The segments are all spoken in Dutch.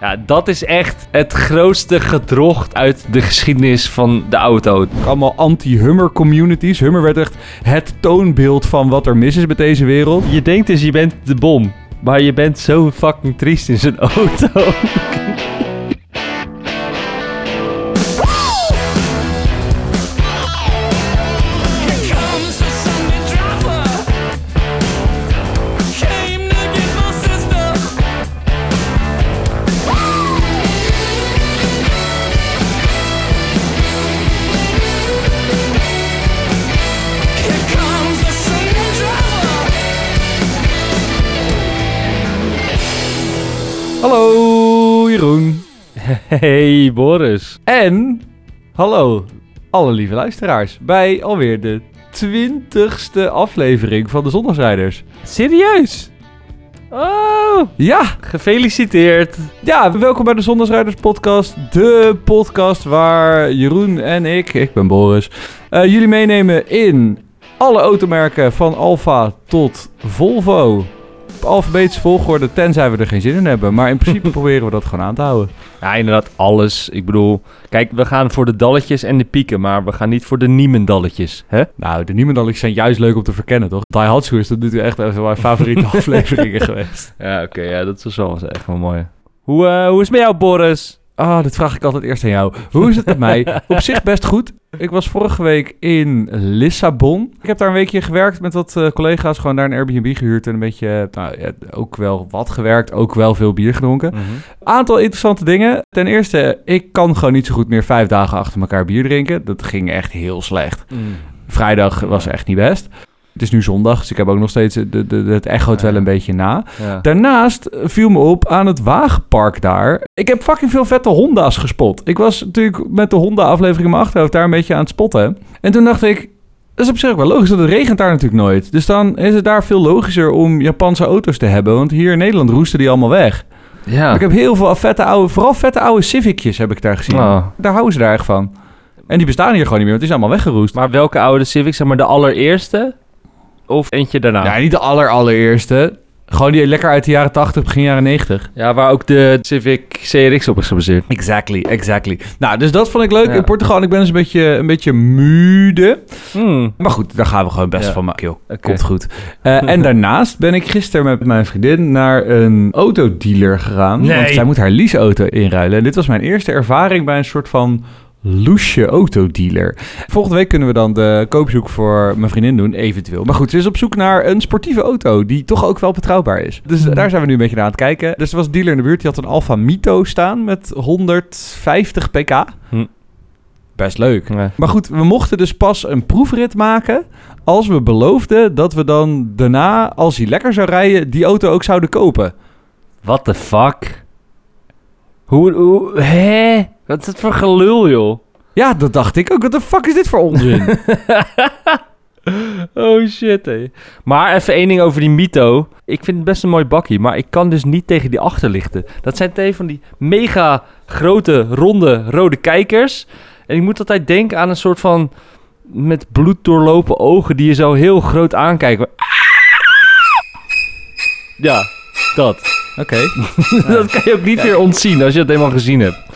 Ja, dat is echt het grootste gedrocht uit de geschiedenis van de auto. Allemaal anti-Hummer communities. Hummer werd echt het toonbeeld van wat er mis is met deze wereld. Je denkt dus je bent de bom, maar je bent zo fucking triest in zijn auto. Hey Boris. En hallo alle lieve luisteraars bij alweer de twintigste aflevering van de Zondagsrijders. Serieus? Oh, Ja, gefeliciteerd. ja, welkom bij de Zondagsrijders podcast. De podcast waar Jeroen en ik, ik ben Boris, eh, jullie meenemen in alle automerken van Alfa tot Volvo. Op alfabetische volgorde, tenzij we er geen zin in hebben. Maar in principe proberen we dat gewoon aan te houden. Ja, inderdaad, alles. Ik bedoel, kijk, we gaan voor de dalletjes en de pieken, maar we gaan niet voor de niemendalletjes, hè? Nou, de niemendalletjes zijn juist leuk om te verkennen, toch? Die Hatsu is tot nu toe echt een van mijn favoriete afleveringen geweest. Ja, oké, ja, dat is wel echt wel mooi. Hoe, eh, hoe is het met jou, Boris? Ah, dit vraag ik altijd eerst aan jou. Hoe is het met mij? Op zich best goed. Ik was vorige week in Lissabon. Ik heb daar een weekje gewerkt met wat eh, collega's. Gewoon daar een Airbnb gehuurd en een beetje, nou, ja, ook wel wat gewerkt. Ook wel veel bier gedronken. Aantal interessante dingen. Ten eerste, ik kan gewoon niet zo goed meer vijf dagen achter elkaar bier drinken. Dat ging echt heel slecht. Vrijdag was echt niet best. Het is nu zondag, dus ik heb ook nog steeds... De, de, de- het echoot wel een beetje na. Ja. Daarnaast viel me op aan het wagenpark daar. Ik heb fucking veel vette Honda's gespot. Ik was natuurlijk met de Honda-aflevering in mijn achterhoofd daar een beetje aan het spotten. En toen dacht ik, dat is op zich ook wel logisch, want het regent daar natuurlijk nooit. Dus dan is het daar veel logischer om Japanse auto's te hebben. Want hier in Nederland roesten die allemaal weg. Ja. Ik heb heel veel vette oude, vooral vette oude Civicjes heb ik daar gezien. Oh. Daar houden ze daar echt van. En die bestaan hier gewoon niet meer, want die zijn allemaal weggeroest. Maar welke oude Civic, zeg maar de allereerste? Of eentje daarna? Ja, niet de aller allereerste. Gewoon die lekker uit de jaren 80, begin jaren 90. Ja, waar ook de Civic CRX op is gebaseerd. Exactly, exactly. Nou, dus dat vond ik leuk Ja. in Portugal. En ik ben dus een beetje, een beetje mude. Hmm. Maar goed, daar gaan we gewoon best Ja. van maken, joh. Komt goed. Eh, en daarnaast ben ik gisteren met mijn vriendin naar een autodealer gegaan. Nee. Want zij moet haar leaseauto inruilen. En dit was mijn eerste ervaring bij een soort van loesje autodealer. Volgende week kunnen we dan de koopzoek voor mijn vriendin doen, eventueel. Maar goed, ze is op zoek naar een sportieve auto die toch ook wel betrouwbaar is. Dus Hmm. daar zijn we nu een beetje naar aan het kijken. Dus er was een dealer in de buurt, die had een Alfa Mito staan met 150 pk. Hm. Best leuk. Ja. Maar goed, we mochten dus pas een proefrit maken als we beloofden dat we dan daarna, als hij lekker zou rijden, die auto ook zouden kopen. What the fuck? Hoe, hoe, hè? Wat is het voor gelul, joh? Ja, dat dacht ik ook. Wat de fuck is dit voor onzin? Oh shit, hé. Maar even één ding over die Mito. Ik vind het best een mooi bakkie, maar ik kan dus niet tegen die achterlichten. Dat zijn twee van die mega grote, ronde, rode kijkers. En ik moet altijd denken aan een soort van... met bloed doorlopen ogen die je zo heel groot aankijken. Ja, dat. Oké. dat kan je ook niet meer ontzien als je het eenmaal gezien hebt.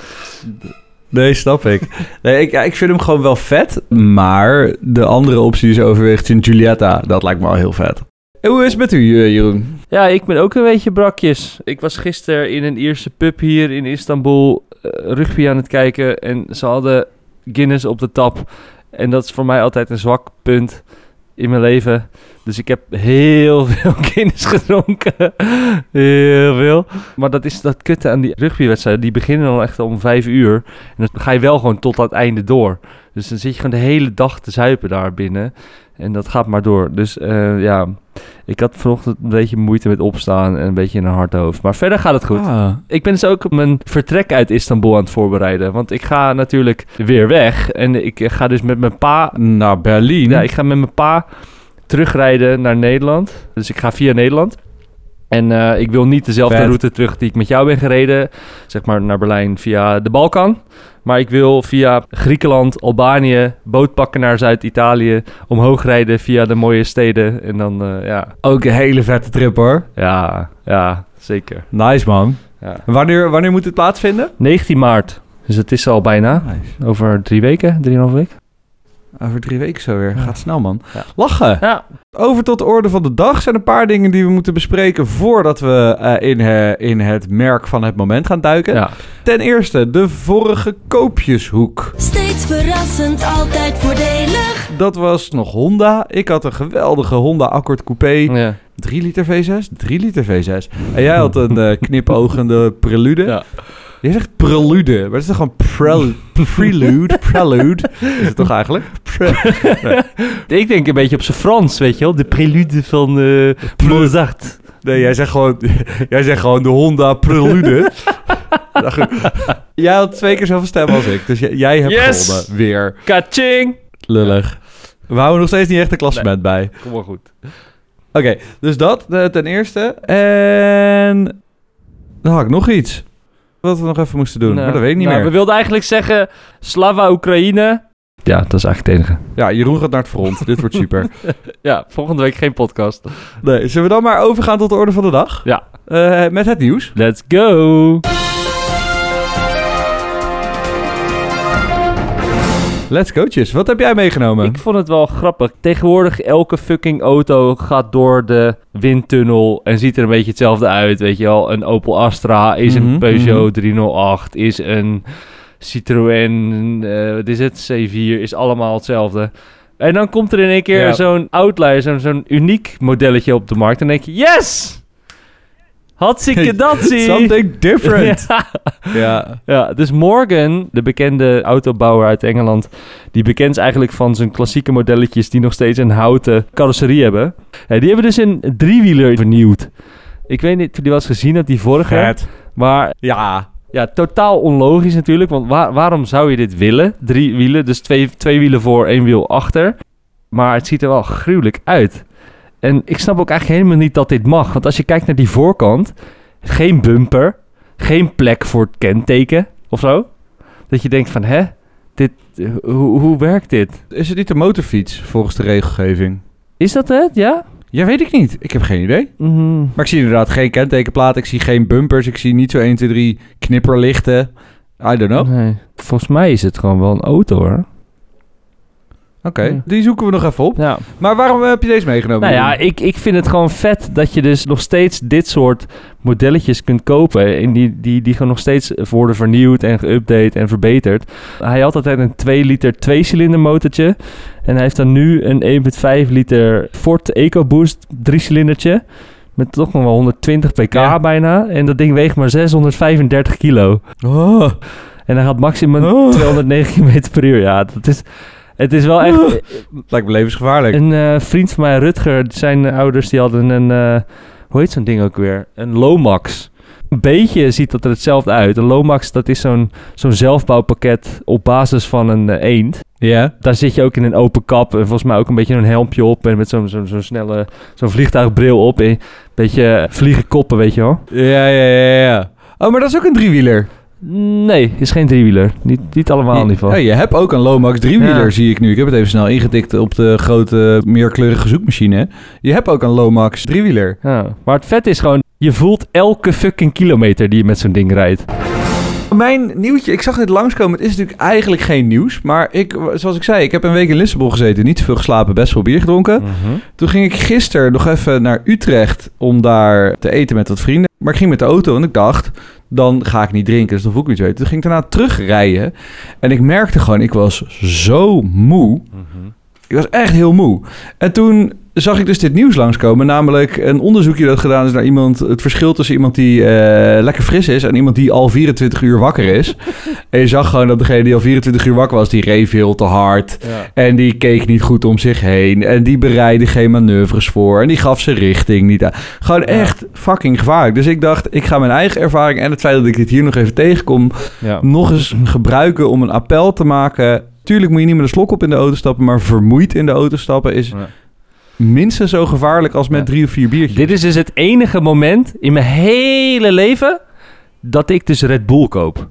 Nee, snap ik. Nee, ik, ik vind hem gewoon wel vet. Maar de andere optie ze overweegt, in Giulietta, dat lijkt me wel heel vet. Hoe is het met u, eh, Jeroen? Ja, ik ben ook een beetje brakjes. Ik was gisteren in een Ierse pub hier in Istanbul eh, rugby aan het kijken. En ze hadden Guinness op de tap. En dat is voor mij altijd een zwak punt in mijn leven. Dus ik heb heel veel Guinness gedronken. Heel veel. Maar dat is dat kutte aan die rugbywedstrijden. Die beginnen dan echt om vijf uur. En dan ga je wel gewoon tot aan het einde door. Dus dan zit je gewoon de hele dag te zuipen daar binnen. En dat gaat maar door. Dus eh, ja, ik had vanochtend een beetje moeite met opstaan en een beetje in een hard hoofd. Maar verder gaat het goed. Ah. Ik ben dus ook mijn vertrek uit Istanbul aan het voorbereiden. Want ik ga natuurlijk weer weg. En ik ga dus met mijn pa... Naar Berlin. Ja, ik ga met mijn pa terugrijden naar Nederland. Dus ik ga via Nederland. En eh, ik wil niet dezelfde Vet. route terug die ik met jou ben gereden. Zeg maar naar Berlijn via de Balkan. Maar ik wil via Griekenland, Albanië, boot pakken naar Zuid-Italië. Omhoog rijden via de mooie steden. En dan, eh, ja, Ook een hele vette trip, hoor. ja, ja, zeker. Nice, man. Ja. Wanneer, wanneer moet het plaatsvinden? 19 maart. Dus het is al bijna. Nice. Over drie weken, drieënhalve week. Over drie weken zo weer. Gaat snel, man. Ja. Lachen. Ja. Over tot de orde van de dag zijn een paar dingen die we moeten bespreken voordat we eh, in, eh, in het merk van het moment gaan duiken. ja. Ten eerste, de vorige koopjeshoek. Steeds verrassend, altijd voordelig. Dat was nog Honda. Ik had een geweldige Honda Accord Coupé. ja. 3 liter V6? 3 liter V6. En jij had een eh, knipogende prelude. Ja. Je zegt prelude, maar het is toch gewoon prel- prelude? Prelude is het toch eigenlijk? Ik denk een beetje op zijn Frans, weet je wel. De prelude van eh Mozart. nee, jij zegt, gewoon, jij zegt gewoon de Honda prelude. Jij had twee keer zoveel stemmen als ik, dus jij, jij hebt Yes! gewonnen. Weer. Kaching! Lullig. We houden nog steeds niet echt een klassement bij. Kom maar goed. Oké, dus dat eh, ten eerste. En dan had ik nog iets. Wat we nog even moesten doen, Nou, maar dat weet ik niet nou, meer. We wilden eigenlijk zeggen Slava Oekraïne. Ja, dat is eigenlijk het enige. Ja, Jeroen gaat naar het front. Dit wordt super. Ja, volgende week geen podcast. Nee, zullen we dan maar overgaan tot de orde van de dag? Ja. Eh, met het nieuws. Let's go! Let's coaches. Wat heb jij meegenomen? Ik vond het wel grappig. Tegenwoordig elke fucking auto gaat door de windtunnel en ziet er een beetje hetzelfde uit. Weet je wel, een Opel Astra is Mhm, een Peugeot 308, is een Citroën, eh, wat is het, C4, is allemaal hetzelfde. En dan komt er in één keer Ja. zo'n outlier, zo'n uniek modelletje op de markt. En denk je, yes! Hartstikke dat zie Something different. Ja. ja. Ja, dus Morgan, de bekende autobouwer uit Engeland, die bekend is eigenlijk van zijn klassieke modelletjes die nog steeds een houten carrosserie hebben. Ja, die hebben dus een driewieler vernieuwd. Ik weet niet of je die wel eens gezien hebt, die vorige. Vet. Maar Ja. ja, totaal onlogisch natuurlijk, want waar- waarom zou je dit willen? Drie wielen, dus twee, twee wielen voor, één wiel achter. Maar het ziet er wel gruwelijk uit. En ik snap ook eigenlijk helemaal niet dat dit mag. Want als je kijkt naar die voorkant, geen bumper, geen plek voor het kenteken of zo. Dat je denkt van, hè, dit, eh, hoe, hoe werkt dit? Is het niet een motorfiets volgens de regelgeving? Is dat het, ja? Ja, weet ik niet. Ik heb geen idee. Mhm. Maar ik zie inderdaad geen kentekenplaat. Ik zie geen bumpers. Ik zie niet zo 1, 2, 3 knipperlichten. I don't know. Nee, volgens mij is het gewoon wel een auto hoor. Oké, die zoeken we nog even op. Ja. Maar waarom heb je deze meegenomen? Nou ja, ik, ik vind het gewoon vet dat je dus nog steeds dit soort modelletjes kunt kopen. En die, die, die gewoon nog steeds worden vernieuwd en geüpdate en verbeterd. Hij had altijd een 2 liter tweecilinder motortje. En hij heeft dan nu een 1,5 liter Ford EcoBoost driecilindertje. Met toch nog wel 120 pk Ja. bijna. En dat ding weegt maar 635 kilo. Oh. En hij gaat maximum Oh. 209 km per uur. Ja, dat is... Het is wel echt... Lijkt me levensgevaarlijk. Een eh, vriend van mij, Rutger, zijn ouders, die hadden een... eh, hoe heet zo'n ding ook weer? Een Lomax. Een beetje ziet dat er hetzelfde uit. Een Lomax, dat is zo'n zo'n zelfbouwpakket op basis van een eh, eend. Ja. Daar zit je ook in een open kap en volgens mij ook een beetje een helmpje op... en met zo'n zo'n zo'n snelle... zo'n vliegtuigbril op. en Een beetje vliegen koppen, weet je wel? Ja, ja, ja, ja. Oh, maar dat is ook een driewieler. Nee, is geen driewieler. Niet, niet allemaal in ieder geval. Ja, je hebt ook een Lomax driewieler, Ja. zie ik nu. Ik heb het even snel ingetikt op de grote meerkleurige zoekmachine. Je hebt ook een Lomax driewieler. Ja. Maar het vet is gewoon... je voelt elke fucking kilometer die je met zo'n ding rijdt. Mijn nieuwtje, ik zag dit langskomen. Het is natuurlijk eigenlijk geen nieuws. Maar ik, zoals ik zei, ik heb een week in Lissabon gezeten. Niet te veel geslapen, best wel bier gedronken. Mhm. Toen ging ik gisteren nog even naar Utrecht om daar te eten met wat vrienden. Maar ik ging met de auto en ik dacht, dan ga ik niet drinken, dus dan voel ik niet weten. Toen ging ik daarna terugrijden en ik merkte gewoon, ik was zo moe. Ik was echt heel moe. En toen zag ik dus dit nieuws langskomen. Namelijk een onderzoekje dat gedaan is naar iemand. Het verschil tussen iemand die eh, lekker fris is en iemand die al 24 uur wakker is. en je zag gewoon dat degene die al 24 uur wakker was, die reed veel te hard. Ja. En die keek niet goed om zich heen. En die bereidde geen manoeuvres voor. En die gaf zijn richting niet aan. Gewoon Ja. echt fucking gevaarlijk. Dus ik dacht, ik ga mijn eigen ervaring en het feit dat ik dit hier nog even tegenkom, Ja. nog eens gebruiken om een appel te maken. Tuurlijk moet je niet met een slok op in de auto stappen, maar vermoeid in de auto stappen is. Minstens zo gevaarlijk als met Ja. drie of vier biertjes. Dit is dus het enige moment in mijn hele leven dat ik dus Red Bull koop.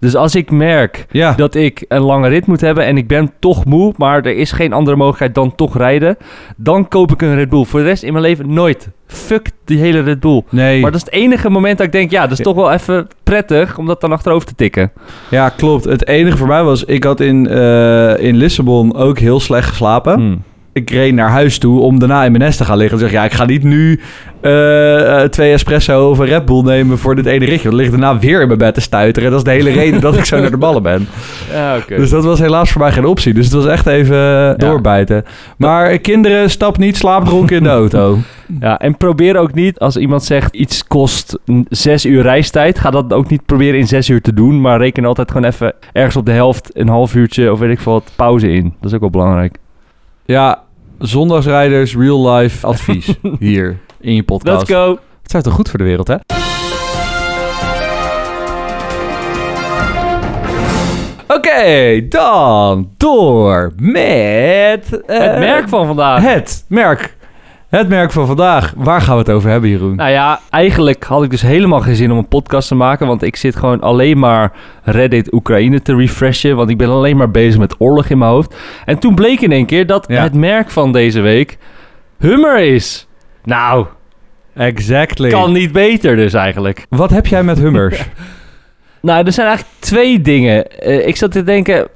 Dus als ik merk Ja. dat ik een lange rit moet hebben en ik ben toch moe, maar er is geen andere mogelijkheid dan toch rijden, dan koop ik een Red Bull. Voor de rest in mijn leven nooit. Fuck die hele Red Bull. Nee. Maar dat is het enige moment dat ik denk, ja, dat is toch wel even prettig om dat dan achterover te tikken. Ja, klopt. Het enige voor mij was, ik had in, eh, in Lissabon ook heel slecht geslapen. Hmm. Ik reed naar huis toe om daarna in mijn nest te gaan liggen. En zeg ja, ik ga niet nu eh, eh, twee espresso of een Red Bull nemen voor dit ene ritje. Dan lig ik daarna weer in mijn bed te stuiteren. Dat is de hele reden dat ik zo naar de ballen ben. Ja. Dus dat was helaas voor mij geen optie. Dus het was echt even eh, doorbijten. Maar kinderen, stap niet slaapdronken in de auto. Ja, en probeer ook niet, als iemand zegt iets kost zes uur reistijd, ga dat ook niet proberen in zes uur te doen, maar reken altijd gewoon even ergens op de helft een half uurtje of weet ik veel wat pauze in. Dat is ook wel belangrijk. Ja, zondagsrijders, real life advies hier in je podcast. Let's go! Het zou toch goed voor de wereld, hè? Oké, dan door met... eh, Het merk van vandaag. Het merk. Het merk van vandaag. Waar gaan we het over hebben, Jeroen? Nou ja, eigenlijk had ik dus helemaal geen zin om een podcast te maken, want ik zit gewoon alleen maar Reddit Oekraïne te refreshen, want ik ben alleen maar bezig met oorlog in mijn hoofd. En toen bleek in één keer dat Ja. het merk van deze week Hummer is. Nou, exactly. kan niet beter dus eigenlijk. Wat heb jij met Hummers? Nou, er zijn eigenlijk twee dingen. Eh, ik zat te denken,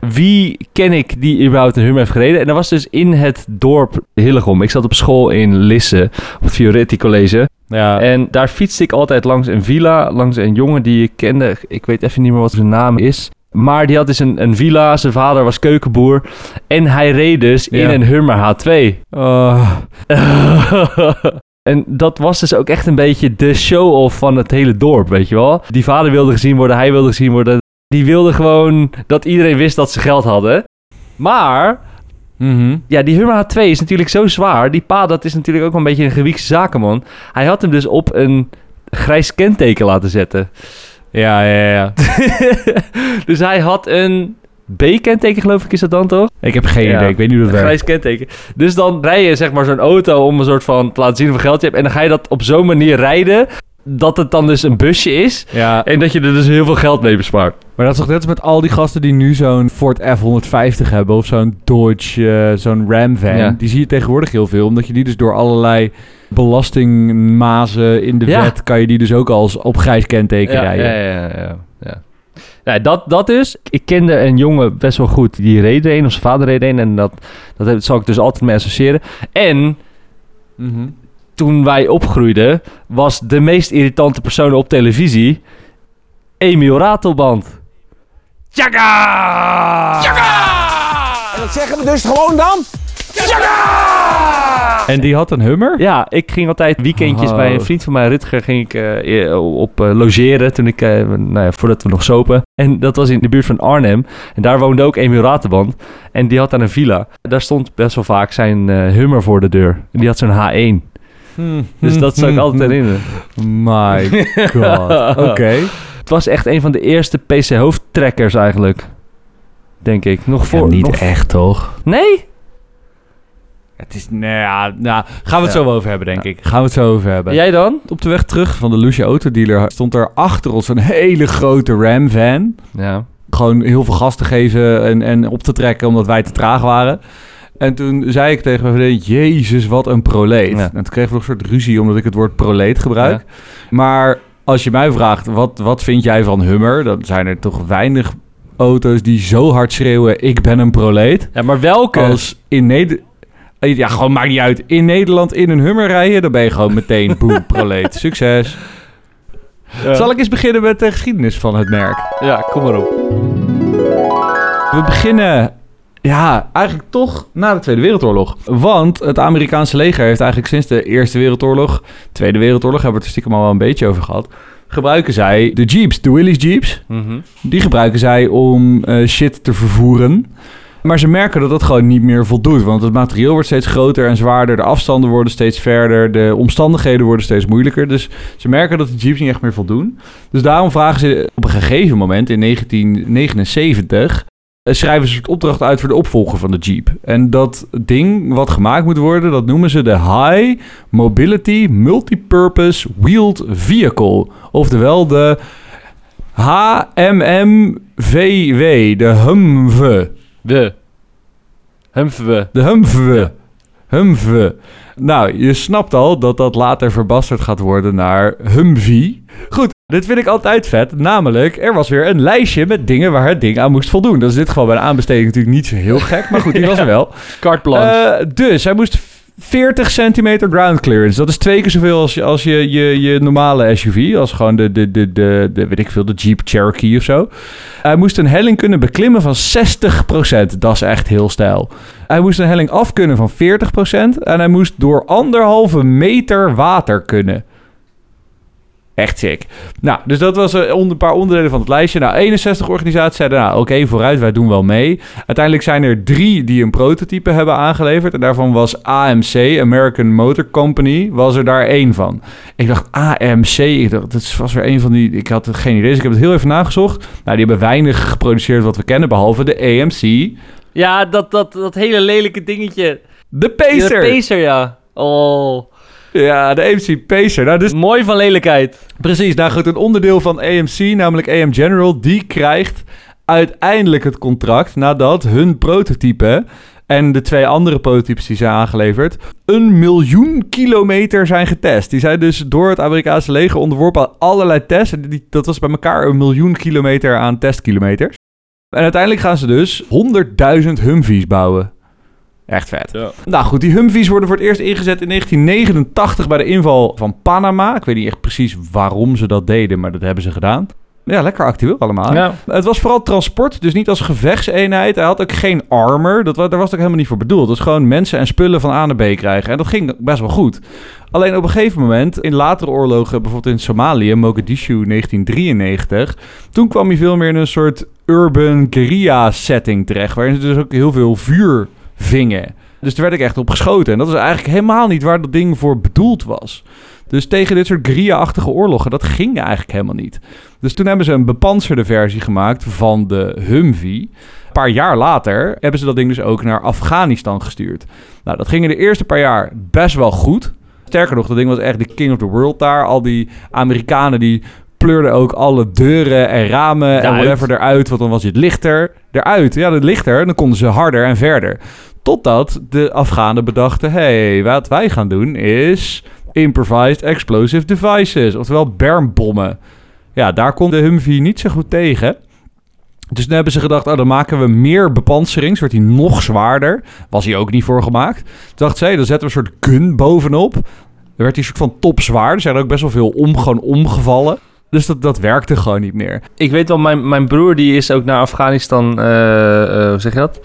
wie ken ik die überhaupt een Hummer heeft gereden? En dat was dus in het dorp Hillegom. Ik zat op school in Lisse, op het Fioretti College. ja. En daar fietste ik altijd langs een villa, langs een jongen die ik kende. Ik weet even niet meer wat zijn naam is. Maar die had dus een, een villa, zijn vader was keukenboer. En hij reed dus in een Hummer H2. Oh, en dat was dus ook echt een beetje de show-off van het hele dorp, weet je wel. Die vader wilde gezien worden, hij wilde gezien worden. Die wilde gewoon dat iedereen wist dat ze geld hadden. Maar, mhm. ja, die Hummer H2 is natuurlijk zo zwaar. Die pa, dat is natuurlijk ook wel een beetje een gewiekste zakenman. Hij had hem dus op een grijs kenteken laten zetten. Ja, ja, ja. dus hij had een B-kenteken, geloof ik, is dat dan toch? Ik heb geen Ja. idee. Ik weet niet hoe dat werkt. grijs kenteken. Dus dan rij je zeg maar zo'n auto om een soort van te laten zien hoeveel geld je hebt. En dan ga je dat op zo'n manier rijden dat het dan dus een busje is. Ja, En dat je er dus heel veel geld mee bespaart. maar dat is toch net als met al die gasten die nu zo'n Ford F-150 hebben... of zo'n Dodge, eh, zo'n Ram van. Ja. Die zie je tegenwoordig heel veel. Omdat je die dus door allerlei belastingmazen in de Ja. wet... kan je die dus ook als op grijs kenteken rijden. ja, ja, ja, ja. Nou, dat, dat dus. Ik kende een jongen best wel goed. Die reed er een, of zijn vader reed er een. En dat, dat heb- zal ik dus altijd mee associëren. En Mhm. Toen wij opgroeiden, was de meest irritante persoon op televisie Emiel Ratelband. Tjaka! En dat zeggen we dus gewoon dan? En die had een Hummer? Ja, ik ging altijd weekendjes Oh. bij een vriend van mij, Rutger, ging ik eh, eh, op eh, logeren toen ik, nou ja, voordat we nog sopen. En dat was in de buurt van Arnhem. En daar woonde ook Emiel Ratenband. En die had daar een villa. Daar stond best wel vaak zijn Hummer voor de deur. En die had zo'n H1. Dus dat zou ik altijd herinneren. My god. Oké. Het was echt een van de eerste PC-hoofdtrekkers eigenlijk. Denk ik. Nog voor... niet nog- echt, toch? Nee? Het is, nou ja, nou, gaan we het Ja. zo over hebben, denk ik. Gaan we het zo over hebben. Jij dan? Op de weg terug van de Lucia autodealer stond er achter ons een hele grote Ram van. Ja. Gewoon heel veel gas te geven en, en op te trekken omdat wij te traag waren. En toen zei ik tegen mijn jezus, wat een proleet. Ja. En toen kregen we nog een soort ruzie omdat ik het woord proleet gebruik. Maar als je mij vraagt, wat, wat vind jij van Hummer? Dan zijn er toch weinig auto's die zo hard schreeuwen, ik ben een proleet. Ja, maar welke? Als in Nederland... Ja, gewoon maakt niet uit. In Nederland in een Hummer rijden, dan ben je gewoon meteen boem, proleet. Succes. Ja. Zal ik eens beginnen met de geschiedenis van het merk? Ja, kom maar op. We beginnen, ja, eigenlijk toch na de Tweede Wereldoorlog. Want het Amerikaanse leger heeft eigenlijk sinds de Eerste Wereldoorlog, Tweede Wereldoorlog, hebben we het er stiekem al wel een beetje over gehad, gebruiken zij de Jeeps, de Willys Jeeps. Mhm. Die gebruiken zij om eh, shit te vervoeren. Maar ze merken dat dat gewoon niet meer voldoet. Want het materieel wordt steeds groter en zwaarder. De afstanden worden steeds verder. De omstandigheden worden steeds moeilijker. Dus ze merken dat de jeeps niet echt meer voldoen. Dus daarom vragen ze op een gegeven moment in 1979... eh, schrijven ze een soort opdracht uit voor de opvolger van de Jeep. En dat ding wat gemaakt moet worden, dat noemen ze de High Mobility Multipurpose Wheeled Vehicle. Oftewel de HMMVW, de Humve. De Humve. Ja. Humve. Nou, je snapt al dat dat later verbasterd gaat worden naar Humvee. Goed, dit vind ik altijd vet. Namelijk, er was weer een lijstje met dingen waar het ding aan moest voldoen. Dat is in dit geval bij een aanbesteding natuurlijk niet zo heel gek. Maar goed, die was er wel. Carte blanche. Eh, dus hij moest 40 centimeter ground clearance. Dat is twee keer zoveel als, je- als je, je, je normale SUV. Als gewoon de, de, de, de, de, weet ik veel, de Jeep Cherokee of zo. Hij moest een helling kunnen beklimmen van 60%. Dat is echt heel stijl. Hij moest een helling af kunnen van 40%. En hij moest door anderhalve meter water kunnen. Echt sick. Nou, dus dat was eh, een paar onderdelen van het lijstje. Nou, 61 organisaties zeiden, nou, oké, vooruit, wij doen wel mee. Uiteindelijk zijn er drie die een prototype hebben aangeleverd. En daarvan was AMC, American Motor Company, was er daar één van. Ik dacht, AMC, ik dacht, dat was weer een van die... Ik had geen idee, dus ik heb het heel even nagezocht. Nou, die hebben weinig geproduceerd wat we kennen, behalve de AMC. ja, dat, dat, dat hele lelijke dingetje. De Pacer! De Pacer, ja. Oh. Ja, de AMC Pacer. Nou, dus Mooi van lelijkheid. Precies, nou goed, een onderdeel van AMC, namelijk AM General, die krijgt uiteindelijk het contract nadat hun prototype en de twee andere prototypes die zijn aangeleverd, een miljoen kilometer zijn getest. Die zijn dus door het Amerikaanse leger onderworpen aan allerlei tests. Dat was bij elkaar een miljoen kilometer aan testkilometers. En uiteindelijk gaan ze dus 100.000 Humvees bouwen. Echt vet. Ja. Nou goed, die Humvees worden voor het eerst ingezet in 1989 bij de inval van Panama. Ik weet niet echt precies waarom ze dat deden, maar dat hebben ze gedaan. Ja, lekker actueel allemaal. Ja. Het was vooral transport, dus niet als gevechtseenheid. Hij had ook geen armor. Dat, wa- daar was het ook helemaal niet voor bedoeld. Dat is gewoon mensen en spullen van A naar B krijgen. En dat ging best wel goed. Alleen op een gegeven moment, in latere oorlogen, bijvoorbeeld in Somalië, Mogadishu 1993, toen kwam hij veel meer in een soort urban guerrilla setting terecht, waarin ze dus ook heel veel vuur vingen. Dus daar werd ik echt op geschoten. En dat is eigenlijk helemaal niet waar dat ding voor bedoeld was. Dus tegen dit soort guerrilla-achtige oorlogen, dat ging eigenlijk helemaal niet. Dus toen hebben ze een bepanserde versie gemaakt van de Humvee. Een paar jaar later hebben ze dat ding dus ook naar Afghanistan gestuurd. Nou, dat ging in de eerste paar jaar best wel goed. Sterker nog, dat ding was echt de king of the world daar. Al die Amerikanen die pleurden ook alle deuren en ramen en whatever eruit. Want dan was het lichter. Eruit, ja, het lichter. Dan konden ze harder en verder. Totdat de Afghanen bedachten... hey, wat wij gaan doen is improvised explosive devices. Oftewel bermbommen. Ja, daar kon de Humvee niet zo goed tegen. Dus toen hebben ze gedacht, oh, dan maken we meer bepansering. Wordt hij nog zwaarder. Was hij ook niet voor gemaakt. Toen dachten ze, dan zetten we een soort gun bovenop. Dan werd hij soort van topzwaar. Er zijn ook best wel veel om, gewoon omgevallen. Dus dat, dat werkte gewoon niet meer. Ik weet wel, mijn, mijn broer die is ook naar Afghanistan, eh, eh, hoe zeg je dat?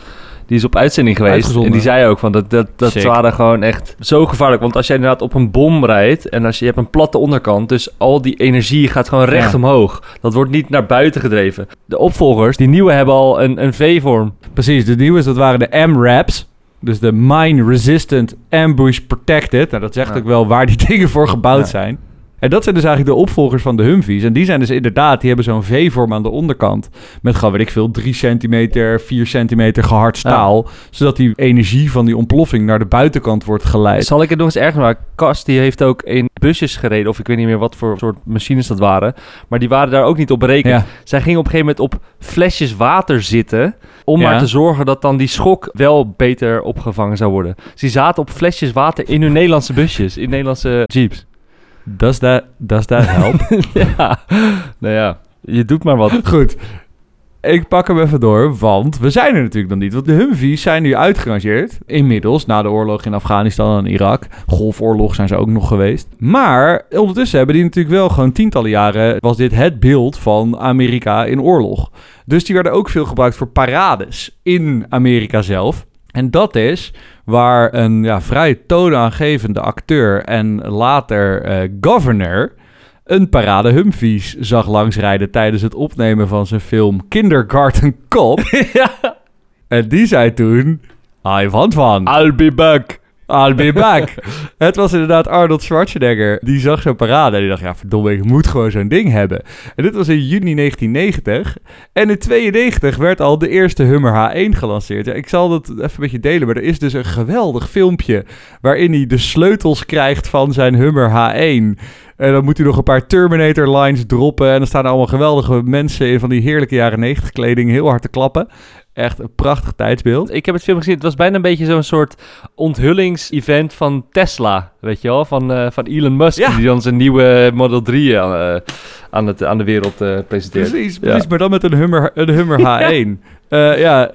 Die is op uitzending geweest. Uitgezonden. En die zei ook van dat, dat, dat Sick. waren gewoon echt zo gevaarlijk. Want als jij inderdaad op een bom rijdt en als je, je hebt een platte onderkant, dus al die energie gaat gewoon recht Ja. omhoog. Dat wordt niet naar buiten gedreven. De opvolgers, die nieuwe, hebben al een, een V-vorm. Precies, de nieuwe is, dat waren de M-RAPs. Dus de Mine Resistant Ambush Protected. Nou, dat zegt Ja. ook wel waar die dingen voor gebouwd Ja. zijn. En dat zijn dus eigenlijk de opvolgers van de Humvees. En die zijn dus inderdaad, die hebben zo'n V-vorm aan de onderkant. Met gewoon, weet ik veel, 3 centimeter, 4 centimeter gehard staal. Zodat die energie van die ontploffing naar de buitenkant wordt geleid. Zal ik het nog eens erger maken? Kast die heeft ook in busjes gereden, of ik weet niet meer wat voor soort machines dat waren. Maar die waren daar ook niet op berekend. Ja. Zij ging op een gegeven moment op flesjes water zitten. Om Ja. maar te zorgen dat dan die schok wel beter opgevangen zou worden. Dus die zaten op flesjes water in hun Nederlandse busjes. In Nederlandse jeeps. Does that, does that help? ja, nou ja. Je doet maar wat. Goed. Ik pak hem even door, want we zijn er natuurlijk nog niet. Want de Humvees zijn nu uitgerangeerd. Inmiddels, na de oorlog in Afghanistan en Irak. Golfoorlog zijn ze ook nog geweest. Maar ondertussen hebben die natuurlijk wel gewoon tientallen jaren... was dit het beeld van Amerika in oorlog. Dus die werden ook veel gebruikt voor parades in Amerika zelf. En dat is waar een ja, vrij toonaangevende acteur en later eh, governor een parade Humvees zag langsrijden tijdens het opnemen van zijn film Kindergarten Cop. ja. En die zei toen, I want one. I'll be back. I'll be back. het was inderdaad Arnold Schwarzenegger. Die zag zo'n parade en die dacht, ja verdomme, ik moet gewoon zo'n ding hebben. En dit was in juni 1990. En in 92 werd al de eerste Hummer H1 gelanceerd. Ja, ik zal dat even een beetje delen, maar er is dus een geweldig filmpje... waarin hij de sleutels krijgt van zijn Hummer H1... En dan moet hij nog een paar Terminator lines droppen. En dan staan allemaal geweldige mensen in van die heerlijke jaren 90 kleding heel hard te klappen. Echt een prachtig tijdsbeeld. Ik heb het film gezien. Het was bijna een beetje zo'n soort onthullings-event van Tesla. Weet je wel? Van, eh, van Elon Musk. Ja. Die dan zijn nieuwe Model 3 aan, eh, aan, het, aan de wereld eh, presenteert. Precies, Ja. precies, maar dan met een Hummer, een Hummer H1. Ja. ja,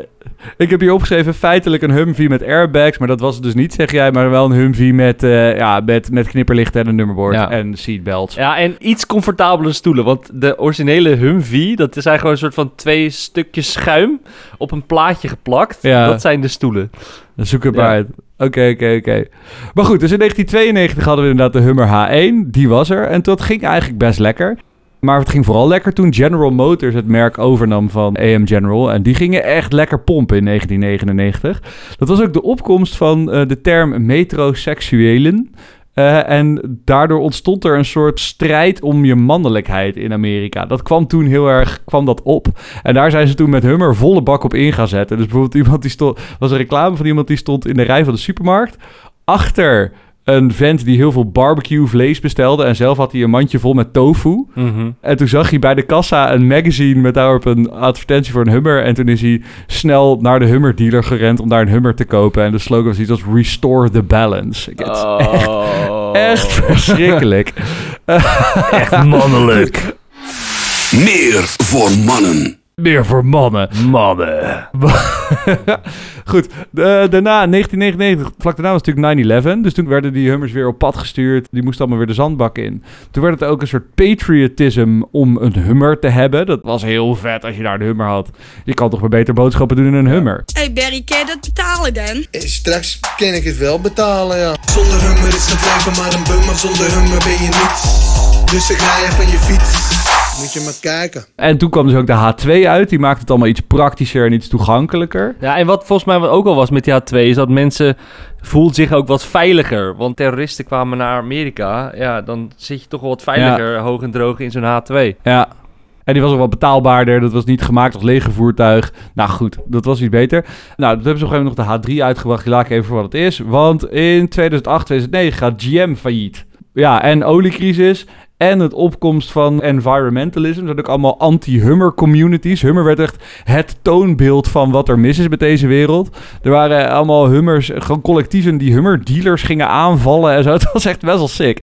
ik heb hier opgeschreven feitelijk een Humvee met airbags, maar dat was het dus niet, zeg jij, maar wel een Humvee met, eh, ja, met, met knipperlichten en een nummerbord Ja. en seatbelts. Ja, en iets comfortabele stoelen. Want de originele Humvee, dat zijn gewoon een soort van twee stukjes schuim op een plaatje geplakt. Ja. Dat zijn de stoelen. Zoek het maar uit. Oké, oké, oké. Maar goed, dus in 1992 hadden we inderdaad de Hummer H1. Die was er. En dat ging eigenlijk best lekker. Maar het ging vooral lekker toen General Motors het merk overnam van AM General. En die gingen echt lekker pompen in 1999. Dat was ook de opkomst van eh, de term metroseksuelen. Eh, en daardoor ontstond er een soort strijd om je mannelijkheid in Amerika. Dat kwam toen heel erg kwam dat op. En daar zijn ze toen met Hummer volle bak op in gaan zetten. Dus bijvoorbeeld iemand die stond, was een reclame van iemand die stond in de rij van de supermarkt. Achter een vent die heel veel barbecue vlees bestelde. En zelf had hij een mandje vol met tofu. En toen zag hij bij de kassa een magazine met daarop een advertentie voor een Hummer. En toen is hij snel naar de Hummer dealer gerend om daar een Hummer te kopen. En de slogan was iets als Restore the Balance. Echt, Oh. echt verschrikkelijk. echt mannelijk. Meer voor mannen. Meer voor mannen. Mannen. Goed, de- daarna, in 1999, vlak daarna was natuurlijk 9-11. Dus toen werden die Hummers weer op pad gestuurd. Die moesten allemaal weer de zandbak in. Toen werd het ook een soort patriotism om een Hummer te hebben. Dat was heel vet als je daar een Hummer had. Je kan toch maar beter boodschappen doen in een Hummer. Hey Barry, kan je dat betalen dan? Eh, Straks kan ik het wel betalen, ja. Zonder hummer is het leven maar een bum, maar zonder hummer ben je niets. Dus ik rij je van je fiets. Moet je maar kijken. En toen kwam dus ook de H2 uit. Die maakte het allemaal iets praktischer en iets toegankelijker. Ja, en wat volgens mij wat ook al was met die H2 is dat mensen voelden zich ook wat veiliger. Want terroristen kwamen naar Amerika. Ja, dan zit je toch wel wat veiliger hoog en droog in zo'n H2. Ja. En die was ook wat betaalbaarder. Dat was niet gemaakt als legervoertuig. Nou goed, dat was iets beter. Nou, toen hebben ze op een gegeven moment nog de H3 uitgebracht. Die laat ik even voor wat het is. Want in 2008, 2009 gaat GM failliet. Ja, en oliecrisis. En het opkomst van environmentalism. Dat ook allemaal anti-Hummer communities. Hummer werd echt het toonbeeld van wat er mis is met deze wereld. Er waren allemaal Hummers, gewoon collectieven die Hummer dealers gingen aanvallen en zo. Het was echt best wel sick.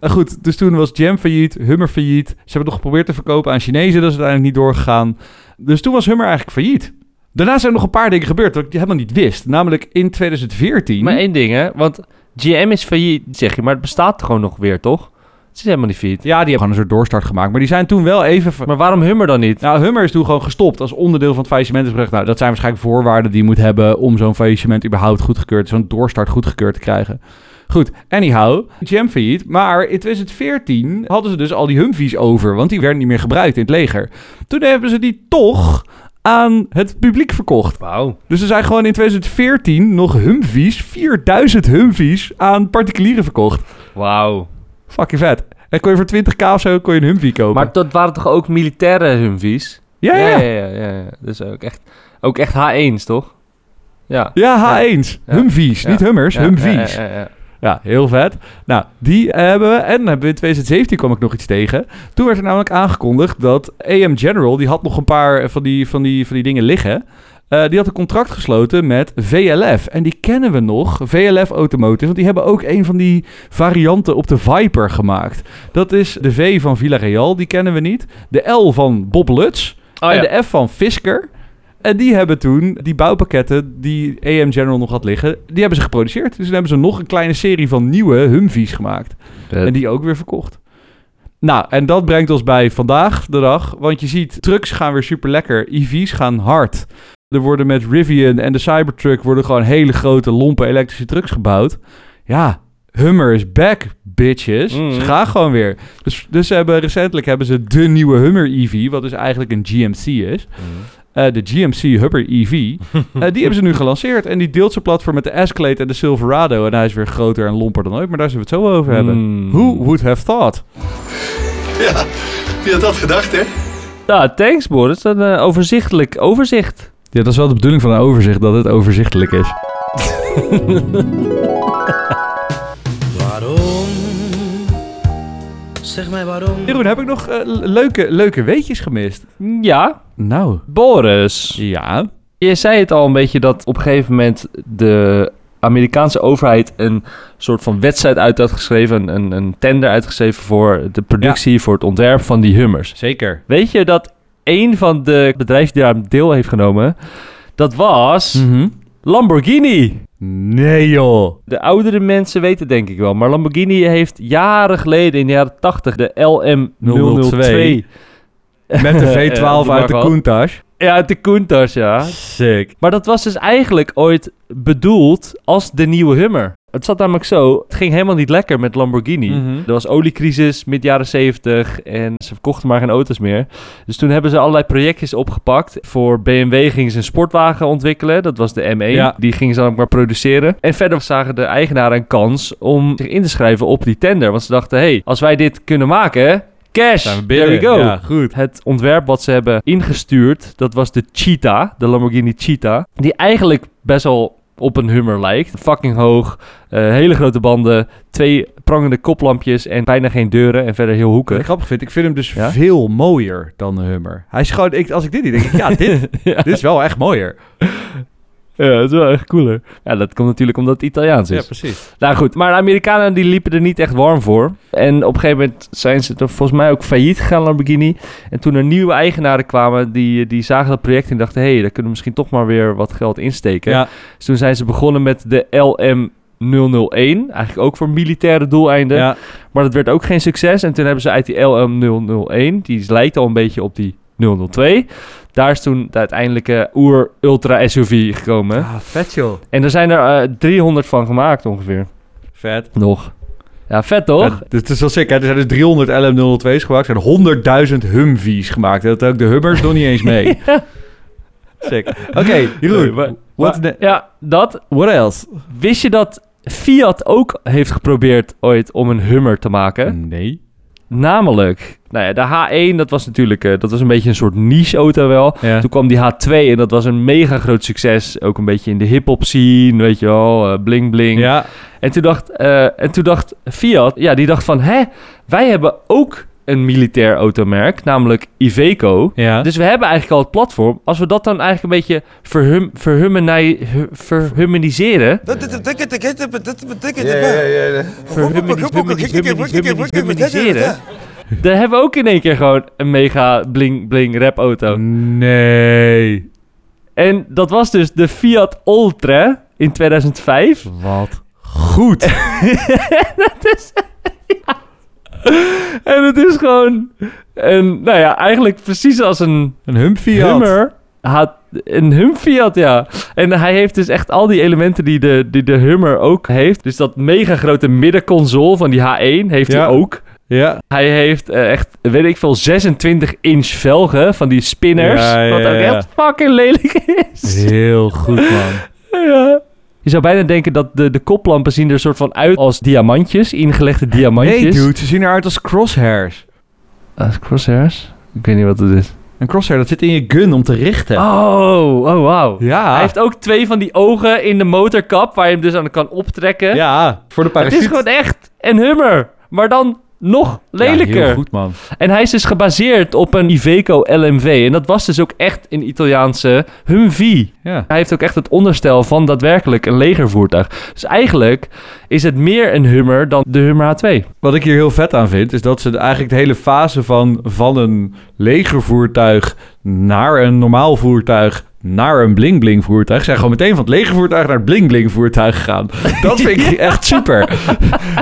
Goed, dus toen was Jam failliet, Hummer failliet. Ze hebben het nog geprobeerd te verkopen aan Chinezen, dat is uiteindelijk niet doorgegaan. Dus toen was Hummer eigenlijk failliet. Daarna zijn er nog een paar dingen gebeurd wat ik helemaal niet wist. Namelijk in 2014. Maar één ding, hè. Want GM is failliet, zeg je. Maar het bestaat gewoon nog weer, toch? Het is helemaal niet failliet. Ja, die hebben gewoon een soort doorstart gemaakt. Maar die zijn toen wel even... ver- Maar waarom Hummer dan niet? Nou, Hummer is toen gewoon gestopt als onderdeel van het faillissement. Is gezegd, nou, dat zijn waarschijnlijk voorwaarden die je moet hebben om zo'n faillissement überhaupt goedgekeurd, zo'n doorstart goedgekeurd te krijgen. Goed, anyhow, GM failliet. Maar in 2014 hadden ze dus al die Humvees over, want die werden niet meer gebruikt in het leger. Toen hebben ze die toch aan het publiek verkocht. Wauw. Dus er zijn gewoon in 2014 nog Humvees, 4000 Humvees aan particulieren verkocht. Wauw. Fucking vet. En kon je voor 20k of zo kon je een Humvee kopen. Maar dat waren toch ook militaire Humvees? ja, ja, ja, ja. ja, ja. Dus ook echt, ook echt H1's, toch? Ja. Ja, H1's. Ja. Humvees, niet Hummers, Humvees. ja, ja, ja. Ja, heel vet. Nou, die hebben we. En dan hebben we in 2017 kwam ik nog iets tegen. Toen werd er namelijk aangekondigd dat AM General, die had nog een paar van die, van die, van die dingen liggen. Eh, die had een contract gesloten met VLF. En die kennen we nog, VLF Automotive. Want die hebben ook een van die varianten op de Viper gemaakt. Dat is de V van Villarreal, die kennen we niet. De L van Bob Lutz. Oh, en ja. de F van Fisker. En die hebben toen die bouwpakketten die AM General nog had liggen, die hebben ze geproduceerd. Dus toen hebben ze nog een kleine serie van nieuwe Humvees gemaakt. En die ook weer verkocht. Nou, en dat brengt ons bij vandaag de dag. Want je ziet, trucks gaan weer super lekker. EV's gaan hard. Er worden met Rivian en de Cybertruck worden gewoon hele grote, lompe elektrische trucks gebouwd. Ja, Hummer is back, bitches. Mhm. Ze gaan gewoon weer. Dus, dus ze hebben, recentelijk hebben ze de nieuwe Hummer EV, wat dus eigenlijk een GMC is. eh, de GMC Hubber EV. Eh, die hebben ze nu gelanceerd. En die deelt zijn platform met de Escalade en de Silverado. En hij is weer groter en lomper dan ooit. Maar daar zullen we het zo over hebben. Hmm. Who would have thought? Ja, wie had dat gedacht, hè? Ja, thanks Boris. Een eh, overzichtelijk overzicht. Ja, dat is wel de bedoeling van een overzicht, dat het overzichtelijk is. Waarom? Zeg mij waarom. Jeroen, heb ik nog eh, le- leuke, leuke weetjes gemist? Ja, Nou. Boris. Ja. Je zei het al een beetje dat op een gegeven moment de Amerikaanse overheid een soort van wedstrijd uit had geschreven, een, een tender uitgeschreven voor de productie, voor het ontwerp van die Hummers. Zeker. Weet je dat een van de bedrijven die daar deel heeft genomen, dat was Mhm. Lamborghini. Nee joh. De oudere mensen weten het denk ik wel, maar Lamborghini heeft jaren geleden, in de jaren 80, de LM002. Met de Eh, V12 doe maar uit de. Countach. Ja, uit de Countach, ja. Sick. Maar dat was dus eigenlijk ooit bedoeld als de nieuwe Hummer. Het zat namelijk zo, het ging helemaal niet lekker met Lamborghini. Mhm. Er was oliecrisis mid jaren 70 en ze verkochten maar geen auto's meer. Dus toen hebben ze allerlei projectjes opgepakt. Voor BMW gingen ze een sportwagen ontwikkelen, dat was de M1. Ja. Die gingen ze dan ook maar produceren. En verder zagen de eigenaren een kans om zich in te schrijven op die tender. Want ze dachten, hey, als wij dit kunnen maken, cash, there we go. Ja, goed. Het ontwerp wat ze hebben ingestuurd, dat was de Cheetah, de Lamborghini Cheetah. Die eigenlijk best wel op een Hummer lijkt. Fucking hoog, eh, hele grote banden, twee prangende koplampjes en bijna geen deuren en verder heel Wat ik grappig vind, ik vind hem dus Ja? veel mooier dan de Hummer. Hij is gewoon, ik, als ik dit niet denk, ik, ja, dit, ja, dit is wel echt mooier. Ja, dat is wel echt cooler. Ja, dat komt natuurlijk omdat het Italiaans is. precies. Nou goed, maar de Amerikanen die liepen er niet echt warm voor. En op een gegeven moment zijn ze er volgens mij ook failliet gegaan, Lamborghini. En toen er nieuwe eigenaren kwamen, die, die zagen dat project en dachten... hé, hey, daar kunnen we misschien toch maar weer wat geld insteken. Ja, Dus toen zijn ze begonnen met de LM001. Eigenlijk ook voor militaire doeleinden. ja. Maar dat werd ook geen succes. En toen hebben ze uit die LM001, die lijkt al een beetje op die 002... Daar is toen de uiteindelijke oer-ultra SUV gekomen. Ah, vet joh. En er zijn er eh, 300 van gemaakt ongeveer. Vet. Nog. Ja, vet toch? Ja, het is wel sick, hè? Er zijn dus 300 LM002's gemaakt. Er zijn 100.000 Humvees gemaakt. Dat ook de Hummers nog niet eens mee. Sick. Oké, Jeroen. What, maar- ja, dat. what else? Wist je dat Fiat ook heeft geprobeerd ooit om een Hummer te maken? Nee. Namelijk, nou ja, de H1, dat was natuurlijk, eh, dat was een beetje een soort niche-auto wel. Ja. Toen kwam die H2 en dat was een mega groot succes. Ook een beetje in de hip-hop scene, weet je wel, eh, bling bling. Ja. En, toen dacht, eh, en toen dacht Fiat, ja, die dacht van, hè, wij hebben ook een militair automerk, namelijk Iveco. Ja. Dus we hebben eigenlijk al het platform. Als we dat dan eigenlijk een beetje verhum, verhumani- hu- verhumaniseren. Verhumaniseren. Dan hebben we ook in één keer gewoon een mega bling bling rap auto. Nee. En dat was dus de Fiat Ultra in 2005. Wat goed. dat is... En het is gewoon... En nou ja, eigenlijk precies als een Een Humfiat. Hummer had een ja. En hij heeft dus echt al die elementen die de, die de Hummer ook heeft. Dus dat mega grote middenconsole van die H1 heeft Ja. hij ook. Ja. Hij heeft eh, echt, weet ik veel, 26 inch velgen van die spinners. Ja, ja, wat ook echt fucking lelijk is. Heel goed, man. ja. Je zou bijna denken dat de, de koplampen zien er soort van uit als diamantjes, ingelegde diamantjes. Nee, dude. Ze zien eruit als crosshairs. Als crosshairs? Ik weet niet wat het is. Een crosshair, dat zit in je gun om te richten. Oh, oh wauw. Ja. Hij heeft ook twee van die ogen in de motorkap waar je hem dus aan kan optrekken. Ja, voor de het parachute. is gewoon echt een Hummer, maar dan nog lelijker. Ja, heel goed, man. En hij is dus gebaseerd op een Iveco LMV. En dat was dus ook echt een Italiaanse Humvee. Ja. Hij heeft ook echt het onderstel van daadwerkelijk een legervoertuig. Dus eigenlijk is het meer een Hummer dan de Hummer H2. Wat ik hier heel vet aan vind, is dat ze eigenlijk de hele fase van, van een legervoertuig naar een normaal voertuig naar een bling-bling voertuig. Zijn gewoon meteen van het legervoertuig naar het bling-bling voertuig gegaan. Dat vind ik echt super.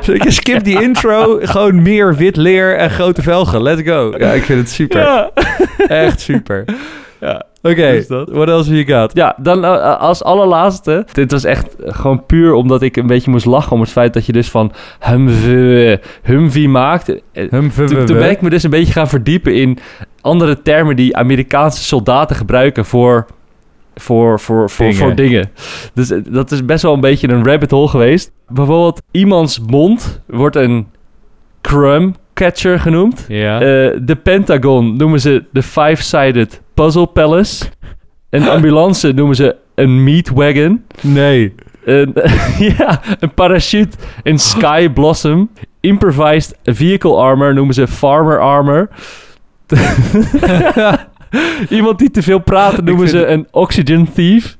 Dus je skip die intro, gewoon meer wit leer en grote velgen. Let's go. Ja, ik vind het super. Ja. Echt super. Ja. Oké, is dat. what else you got? Ja, dan eh, als allerlaatste. Dit was echt gewoon puur omdat ik een beetje moest lachen om het feit dat je dus van Humvee, Humvee maakt. Eh, Hum, Toen, toen ben ik me dus een beetje gaan verdiepen in andere termen die Amerikaanse soldaten gebruiken voor, voor, voor, voor, Dingen. voor dingen. Dus eh, dat is best wel een beetje een rabbit hole geweest. Bijvoorbeeld, iemands mond wordt een crumb catcher genoemd. Ja. Eh, de Pentagon noemen ze de Five-Sided Puzzle Palace. Een ambulance noemen ze een meat wagon. nee. Een, ja, een parachute, een Sky Blossom. Improvised vehicle armor noemen ze farmer armor. iemand die te veel praat noemen ze een oxygen thief.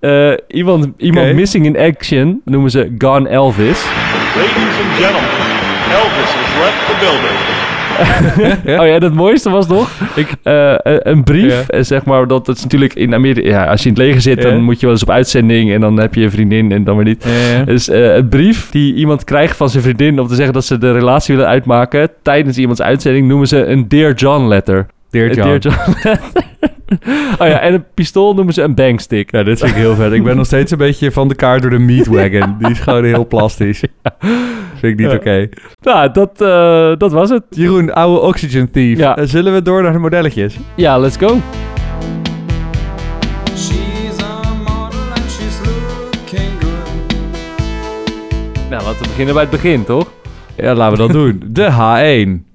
Eh, iemand iemand missing in action noemen ze Gone Elvis. Ladies and gentlemen, Elvis has left the building. Oh ja, het mooiste was nog Ik- eh, een- een brief. Ja. eh, Zeg maar, dat is natuurlijk in Amerika... Ja, als je in het leger zit, Ja. dan moet je wel eens op uitzending... en dan heb je een vriendin en dan weer niet. Dus eh, een brief die iemand krijgt van zijn vriendin... om te zeggen dat ze de relatie willen uitmaken... tijdens iemands uitzending noemen ze een Dear John letter. Dear John. Dear John oh ja, en een pistool noemen ze een bangstick. Ja, dit vind ik heel vet. Ik ben nog steeds een beetje van de kaart door de meat wagon. Die is gewoon heel plastisch. Vind ik niet Ja. oké. Nou, dat, eh, dat was het. Jeroen, oude oxygen thief. Ja. Eh, zullen we door naar de modelletjes? Ja, let's go. She's a model and she's looking good. Nou, laten we beginnen bij het begin, toch? Ja, laten we dat doen. De H1.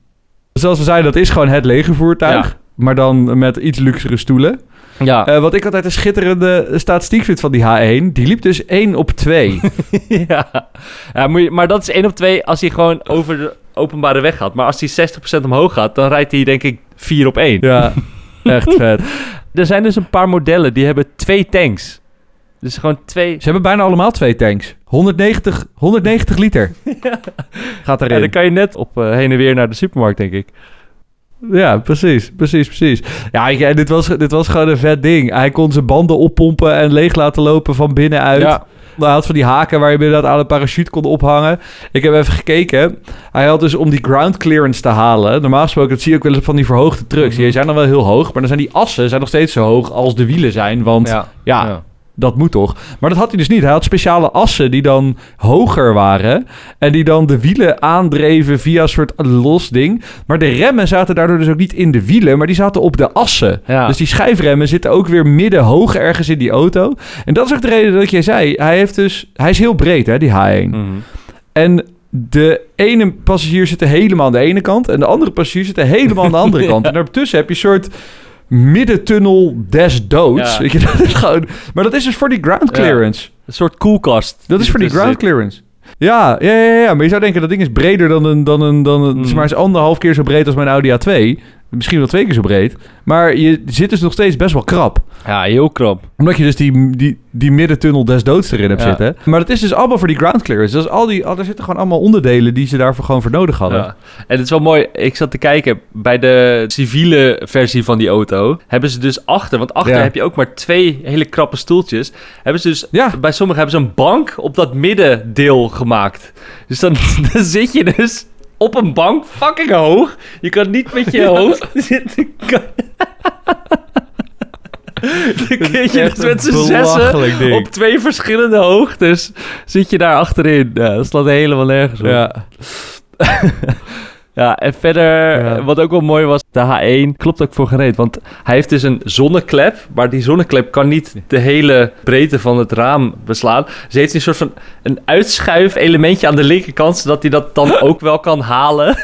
Zoals we zeiden, dat is gewoon het legervoertuig. Ja. Maar dan met iets luxere stoelen. Ja. Eh, wat ik altijd een schitterende statistiek vind van die H1. Die liep dus 1 op 2. ja. ja moet je, maar dat is 1 op 2 als hij gewoon over de openbare weg gaat. Maar als hij 60% omhoog gaat, dan rijdt hij denk ik 4 op 1. ja, echt vet. Er zijn dus een paar modellen die hebben twee tanks. Dus gewoon twee... Ze hebben bijna allemaal twee tanks. 190, 190 liter. Gaat Ja, erin. dan kan je net op eh, heen en weer naar de supermarkt, denk ik. Ja, precies, precies, precies. Ja, ja, dit, was, dit was gewoon een vet ding. Hij kon zijn banden oppompen en leeg laten lopen van binnenuit. Ja. Hij had van die haken waar je inderdaad aan een parachute kon ophangen. Ik heb even gekeken. Hij had dus om die ground clearance te halen. Normaal gesproken, dat zie je ook wel eens van die verhoogde trucks. Mhm. Die zijn dan wel heel hoog, maar dan zijn die assen zijn nog steeds zo hoog als de wielen zijn. Want ja, Ja. Dat moet toch. Maar dat had hij dus niet. Hij had speciale assen die dan hoger waren. En die dan de wielen aandreven via een soort los ding. Maar de remmen zaten daardoor dus ook niet in de wielen, maar die zaten op de assen. Ja. Dus die schijfremmen zitten ook weer midden hoog ergens in die auto. En dat is ook de reden dat jij zei. Hij, heeft dus, hij is heel breed, hè, die H1. Mhm. En de ene passagier zit helemaal aan de ene kant. En de andere passagier zit helemaal aan de andere Ja. kant. En daartussen heb je een soort middentunnel des doods. Ja. Weet je, dat is gewoon... Maar dat is dus voor die ground clearance. Een soort koelkast. Dat is voor die ertussen ground clearance. Ja, ja, ja, ja, maar je zou denken dat ding is breder dan een, dan een, dan een, Mm. zeg maar is anderhalf keer zo breed als mijn Audi A2. Misschien wel twee keer zo breed. Maar je zit dus nog steeds best wel krap. Ja, heel krap. Omdat je dus die, die, die middentunnel des doods erin hebt Ja. zitten. Maar dat is dus allemaal voor die ground clearance. Dus al die, al, er zitten gewoon allemaal onderdelen die ze daarvoor gewoon voor nodig hadden. Ja. En het is wel mooi, ik zat te kijken, bij de civiele versie van die auto hebben ze dus achter, want achter Ja. heb je ook maar twee hele krappe stoeltjes, hebben ze dus, Ja. bij sommigen hebben ze een bank op dat middendeel gemaakt. Dus dan, dan zit je dus op een bank, fucking hoog. Je kan niet met je hoofd zitten. Dan je dus met z'n zessen ding. op twee verschillende hoogtes zit je daar achterin. Ja, dat slaat helemaal nergens op. Ja. Ja, en verder, Ja. eh, wat ook wel mooi was, de H1 klopt ook voor gereed. Want hij heeft dus een zonneklep, maar die zonneklep kan niet de hele breedte van het raam beslaan. Ze heeft een soort van een uitschuif elementje aan de linkerkant, zodat hij dat dan ook wel kan halen.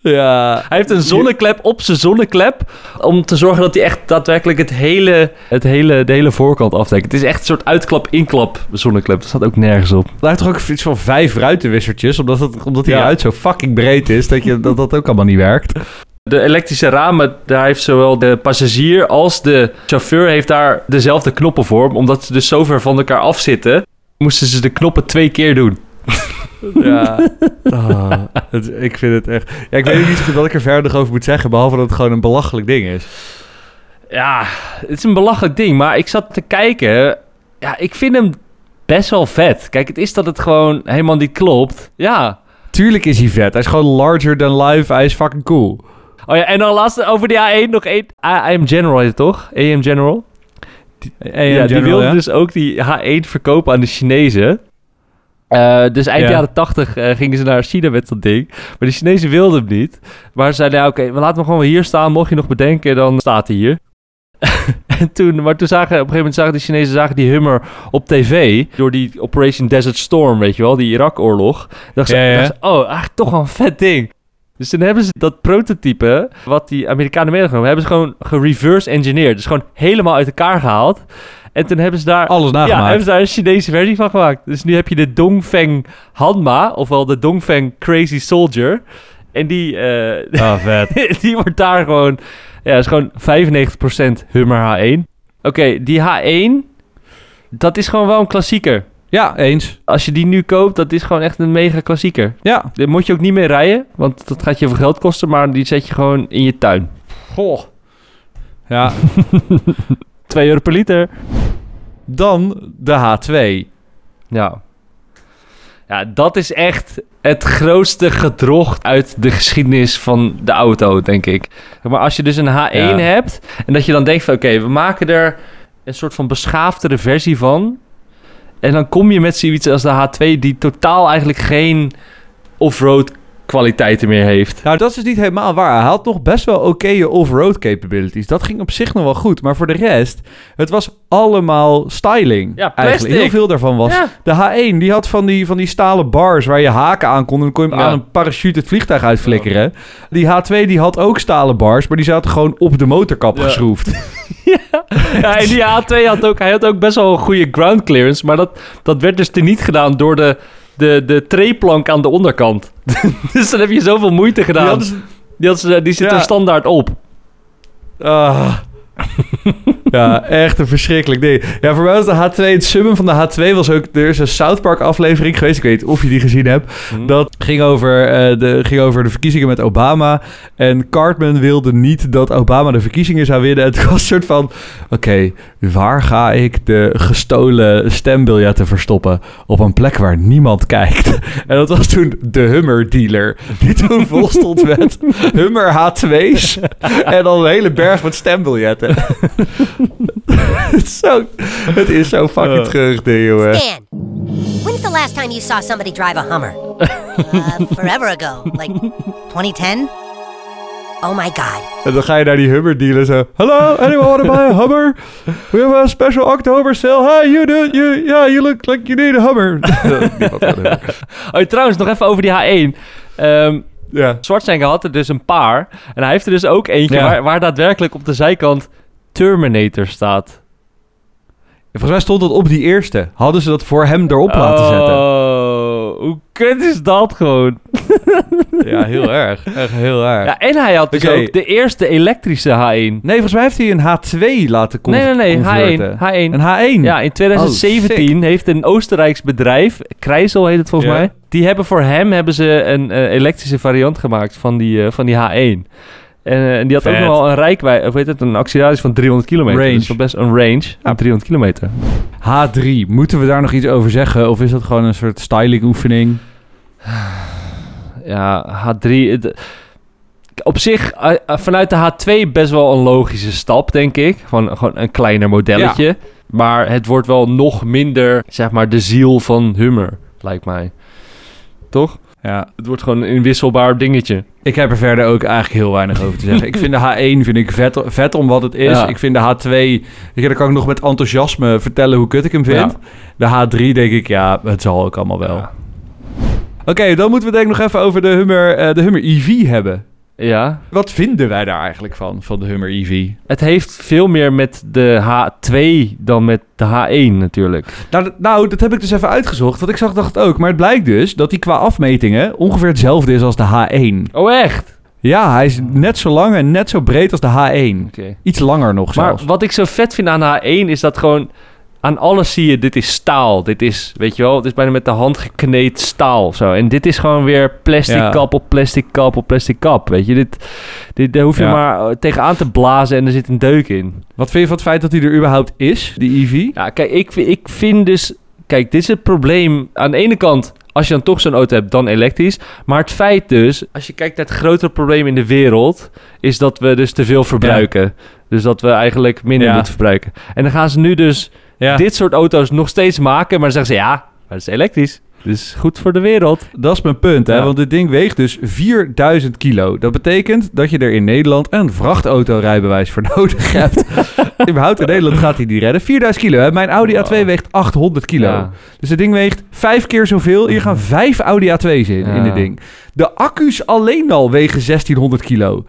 Ja. Hij heeft een zonneklep op zijn zonneklep, om te zorgen dat hij echt daadwerkelijk het hele, het hele, de hele voorkant afdekt. Het is echt een soort uitklap-inklap zonneklep. Dat staat ook nergens op. Hij heeft toch ook iets van vijf ruitenwissertjes. Omdat, het, omdat die Ja. uit zo fucking breed is. Dat, je, dat dat ook allemaal niet werkt. De elektrische ramen, daar heeft zowel de passagier als de chauffeur heeft daar dezelfde knoppen voor. Omdat ze dus zo ver van elkaar af zitten, moesten ze de knoppen twee keer doen. Ja. Ah, het- ik vind het echt... Ja, ik weet niet zo goed wat ik er verder nog over moet zeggen. Behalve dat het gewoon een belachelijk ding is. Ja, het is een belachelijk ding, maar ik zat te kijken. Ja, ik vind hem best wel vet. Kijk, het is dat het gewoon helemaal niet klopt. Ja. Tuurlijk is hij vet. Hij is gewoon larger than life. Hij is fucking cool. Oh ja, en dan laatste over die A1 nog één. A- AM General heet het toch? AM General? Ja, die wilde dus ook die H1 verkopen aan de Chinezen. Eh, dus eind Ja. jaren 80 eh, gingen ze naar China met dat ding. Maar de Chinezen wilden hem niet. Maar ze zeiden, ja, oké, we laten hem gewoon hier staan. Mocht je nog bedenken, dan staat hij hier. en toen, maar toen zagen, op een gegeven moment zagen de Chinezen zagen die Hummer op tv. Door die Operation Desert Storm, weet je wel, die Irak-oorlog. Dachten ze, Ja, ze, oh, eigenlijk toch wel een vet ding. Dus toen hebben ze dat prototype, wat die Amerikanen mee hadden genomen, hebben ze gewoon gereverse engineerd. Dus gewoon helemaal uit elkaar gehaald. En toen hebben ze daar Alles ja, nagemaakt. hebben ze daar een Chinese versie van gemaakt. Dus nu heb je de Dongfeng Hanma, ofwel de Dongfeng Crazy Soldier. En die, eh, Ah, vet. die wordt daar gewoon... Ja, is gewoon 95% Hummer H1. Oké, die H1, dat is gewoon wel een klassieker. Ja, eens. Als je die nu koopt, dat is gewoon echt een mega klassieker. Ja. Daar moet je ook niet meer rijden, want dat gaat je veel geld kosten. Maar die zet je gewoon in je tuin. Goh. Ja, 2 euro per liter. Dan de H2. Ja. Ja, dat is echt het grootste gedrocht uit de geschiedenis van de auto, denk ik. Maar als je dus een H1 Ja. hebt en dat je dan denkt van... oké, we maken er een soort van beschaafdere versie van... en dan kom je met zoiets als de H2... die totaal eigenlijk geen off-road kwaliteiten meer heeft. Nou, dat is niet helemaal waar. Hij had nog best wel oké off-road capabilities. Dat ging op zich nog wel goed. Maar voor de rest, het was allemaal styling. Ja, Eigenlijk. Heel veel daarvan was. Ja. De H1, die had van die, van die stalen bars waar je haken aan kon. En dan kon je hem Ja. aan een parachute het vliegtuig uitflikkeren. Die H2, die had ook stalen bars, maar die zaten gewoon op de motorkap geschroefd. Ja, en die A2 had ook, hij had ook best wel een goede ground clearance, maar dat, dat werd dus teniet gedaan door de, de, de treeplank aan de onderkant. dus dan heb je zoveel moeite gedaan. Die Die, had zit Ja. er standaard op. Ah. ja, echt een verschrikkelijk ding. Ja, voor mij was de H2, het summum van de H2 was ook... Er is een South Park aflevering geweest, ik weet niet of je die gezien hebt. Dat ging over, eh, de, ging over de verkiezingen met Obama. En Cartman wilde niet dat Obama de verkiezingen zou winnen. Het was een soort van... Oké, waar ga ik de gestolen stembiljetten verstoppen? Op een plek waar niemand kijkt. En dat was toen de Hummer dealer. Die toen vol stond met Hummer H2's. En dan een hele berg met stembiljetten. Het, is zo, het is zo fucking treurig ding, jongen. Dan, when's the last time you saw somebody drive a Hummer? uh, forever ago. Like 2010? Oh my god. En dan ga je naar die Hummer dealer zo... Hello, anyone want to buy a Hummer? We have a special October sale. Hi, you do... You, yeah, you look like you need a Hummer. Oh, trouwens, nog even over die H1. Ehm ja. Schwarzenegger had er dus een paar. En hij heeft er dus ook eentje Ja. waar, waar daadwerkelijk op de zijkant Terminator staat. Volgens mij stond dat op die eerste. Hadden ze dat voor hem erop laten zetten. Oh, hoe kut is dat gewoon? Ja, heel erg. Echt heel erg. Ja, en hij had dus Oké. ook de eerste elektrische H1. Nee, volgens mij heeft hij een H2 laten con- Nee, nee, nee, converten. H1. H1. Een H1? Ja, in 2017 heeft een Oostenrijks bedrijf, Kreisel heet het volgens Ja. mij, die hebben voor hem hebben ze een eh, elektrische variant gemaakt van die, eh, van die H1. En, eh, en die had ook Vet. nog wel een rijkwijde, of weet het, een actieradius van 300 kilometer. Range. Dus best een range van 300 kilometer. H3. Moeten we daar nog iets over zeggen? Of is dat gewoon een soort styling oefening? Ja, H3. het- op zich, eh, eh, vanuit de H2 best wel een logische stap, denk ik. Van gewoon een kleiner modelletje. Maar het wordt wel nog minder, zeg maar, de ziel van Hummer, lijkt mij. Toch? Ja. Het wordt gewoon een inwisselbaar dingetje. Ik heb er verder ook eigenlijk heel weinig over te zeggen. ik vind de H1 vind ik vet, vet om wat het is. Ja. Ik vind de H2... Weet je, daar kan ik nog met enthousiasme vertellen hoe kut ik hem vind. De H3 denk ik, ja, het zal ook allemaal wel. Ja. Oké, dan moeten we denk ik nog even over de Hummer, eh, de Hummer EV hebben. Ja. Wat vinden wij daar eigenlijk van, van de Hummer EV? Het heeft veel meer met de H2 dan met de H1 natuurlijk. Nou, dat- nou, dat heb ik dus even uitgezocht. Want ik zag dacht ook. Maar het blijkt dus dat die qua afmetingen ongeveer hetzelfde is als de H1. Oh, echt? Ja, hij is net zo lang en net zo breed als de H1. Oké. Iets langer nog Maar zelfs. wat ik zo vet vind aan de H1 is dat gewoon... Aan alles zie je, dit is staal. Dit is, weet je wel, het is bijna met de hand gekneed staal of zo. En dit is gewoon weer plastic Ja. kap op plastic kap op plastic kap. Weet je, dit, dit, daar hoef je Ja. maar eh, tegenaan te blazen en er zit een deuk in. Wat vind je van het feit dat hij er überhaupt is, die EV? Ja, kijk, ik, ik vind dus... Kijk, dit is het probleem. Aan de ene kant, als je dan toch zo'n auto hebt, dan elektrisch. Maar het feit dus, als je kijkt naar het grotere probleem in de wereld... is dat we dus te veel verbruiken. Dus dat we eigenlijk minder moeten verbruiken. En dan gaan ze nu dus Ja. dit soort auto's nog steeds maken... maar dan zeggen ze, ja, maar dat is elektrisch. Dus goed voor de wereld. Dat is mijn punt, hè? Ja. Want dit ding weegt dus 4000 kilo. Dat betekent dat je er in Nederland een vrachtautorijbewijs voor nodig hebt. Überhaupt in Nederland gaat hij die redden. 4000 kilo, hè? Mijn Audi A2 weegt 800 kilo. Ja. Dus het ding weegt vijf keer zoveel. Hier gaan vijf Audi A2's in, in dit ding. De accu's alleen al wegen 1600 kilo.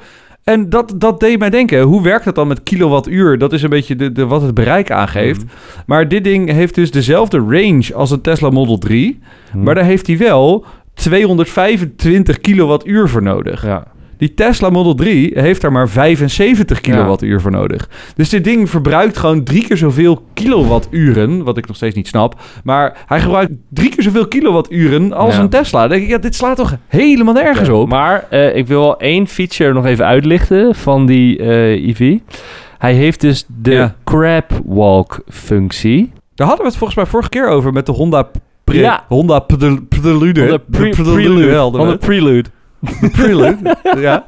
En dat, dat deed mij denken, hoe werkt dat dan met kilowattuur? Dat is een beetje de, de, wat het bereik aangeeft. Mhm. Maar dit ding heeft dus dezelfde range als een Tesla Model 3. Mhm. Maar daar heeft hij wel 225 kilowattuur voor nodig. Ja. Die Tesla Model 3 heeft daar maar 75 kilowattuur voor nodig. Dus dit ding verbruikt gewoon drie keer zoveel kilowatturen, wat ik nog steeds niet snap. Maar hij gebruikt drie keer zoveel kilowatturen als Ja. een Tesla. Dan denk ik, ja, dit slaat toch helemaal nergens op? Maar eh, ik wil wel één feature nog even uitlichten van die eh EV. Hij heeft dus de crab walk functie. Daar hadden we het volgens mij vorige keer over met de Honda Pre Ja. Honda Prelude. De pre- De prelude. het. prelude. De Prelude, ja.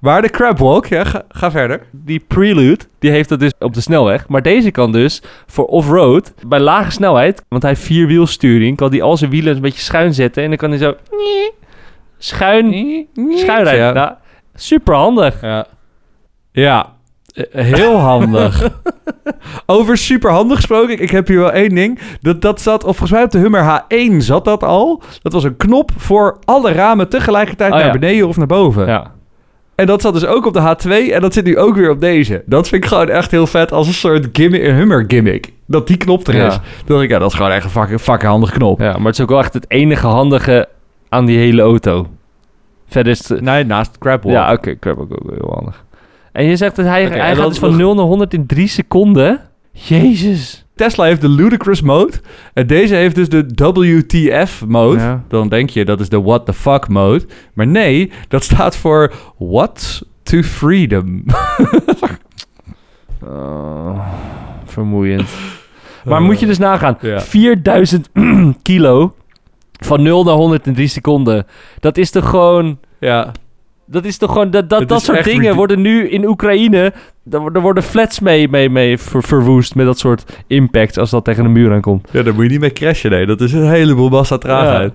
Maar de Crabwalk, ja, ga, ga verder. Die prelude, die heeft dat dus op de snelweg. Maar deze kan dus voor off-road, bij lage snelheid, want hij heeft vierwielsturing, kan hij al zijn wielen een beetje schuin zetten. En dan kan hij zo schuin, schuin rijden. Ja. Nou, super handig. Ja. Ja, heel handig. Over superhandig gesproken, ik, ik heb hier wel één ding. Dat, dat zat, of volgens mij op de Hummer H1 zat dat al. Dat was een knop voor alle ramen tegelijkertijd Oh, naar ja. beneden of naar boven. Ja. En dat zat dus ook op de H2 en dat zit nu ook weer op deze. Dat vind ik gewoon echt heel vet als een soort gimmick, een Hummer gimmick. Dat die knop er Ja. is. Dan denk ik, ja, dat is gewoon echt een fucking, fucking handige knop. ja, maar het is ook wel echt het enige handige aan die hele auto. Verder is het... Nee, naast Crabwalk. Ja, oké, ook, ook heel handig. En je zegt dat hij, Oké, hij gaat dus van nog- 0 naar 100 in 3 seconden. Jezus. Tesla heeft de ludicrous mode. En deze heeft dus de WTF mode. Ja. Dan denk je dat is de what the fuck mode. Maar nee, dat staat voor what to freedom. Oh, vermoeiend. Maar moet je dus nagaan. Ja. 4000 kilo van 0 naar 100 in 3 seconden. Dat is toch gewoon... ja. Dat is toch gewoon... Dat, dat, dat soort dingen worden nu in Oekraïne... Er worden- flats mee, mee, mee ver- verwoest met dat soort impact als dat tegen een muur aankomt. ja, daar moet je niet mee crashen. Nee, dat is een heleboel massa traagheid.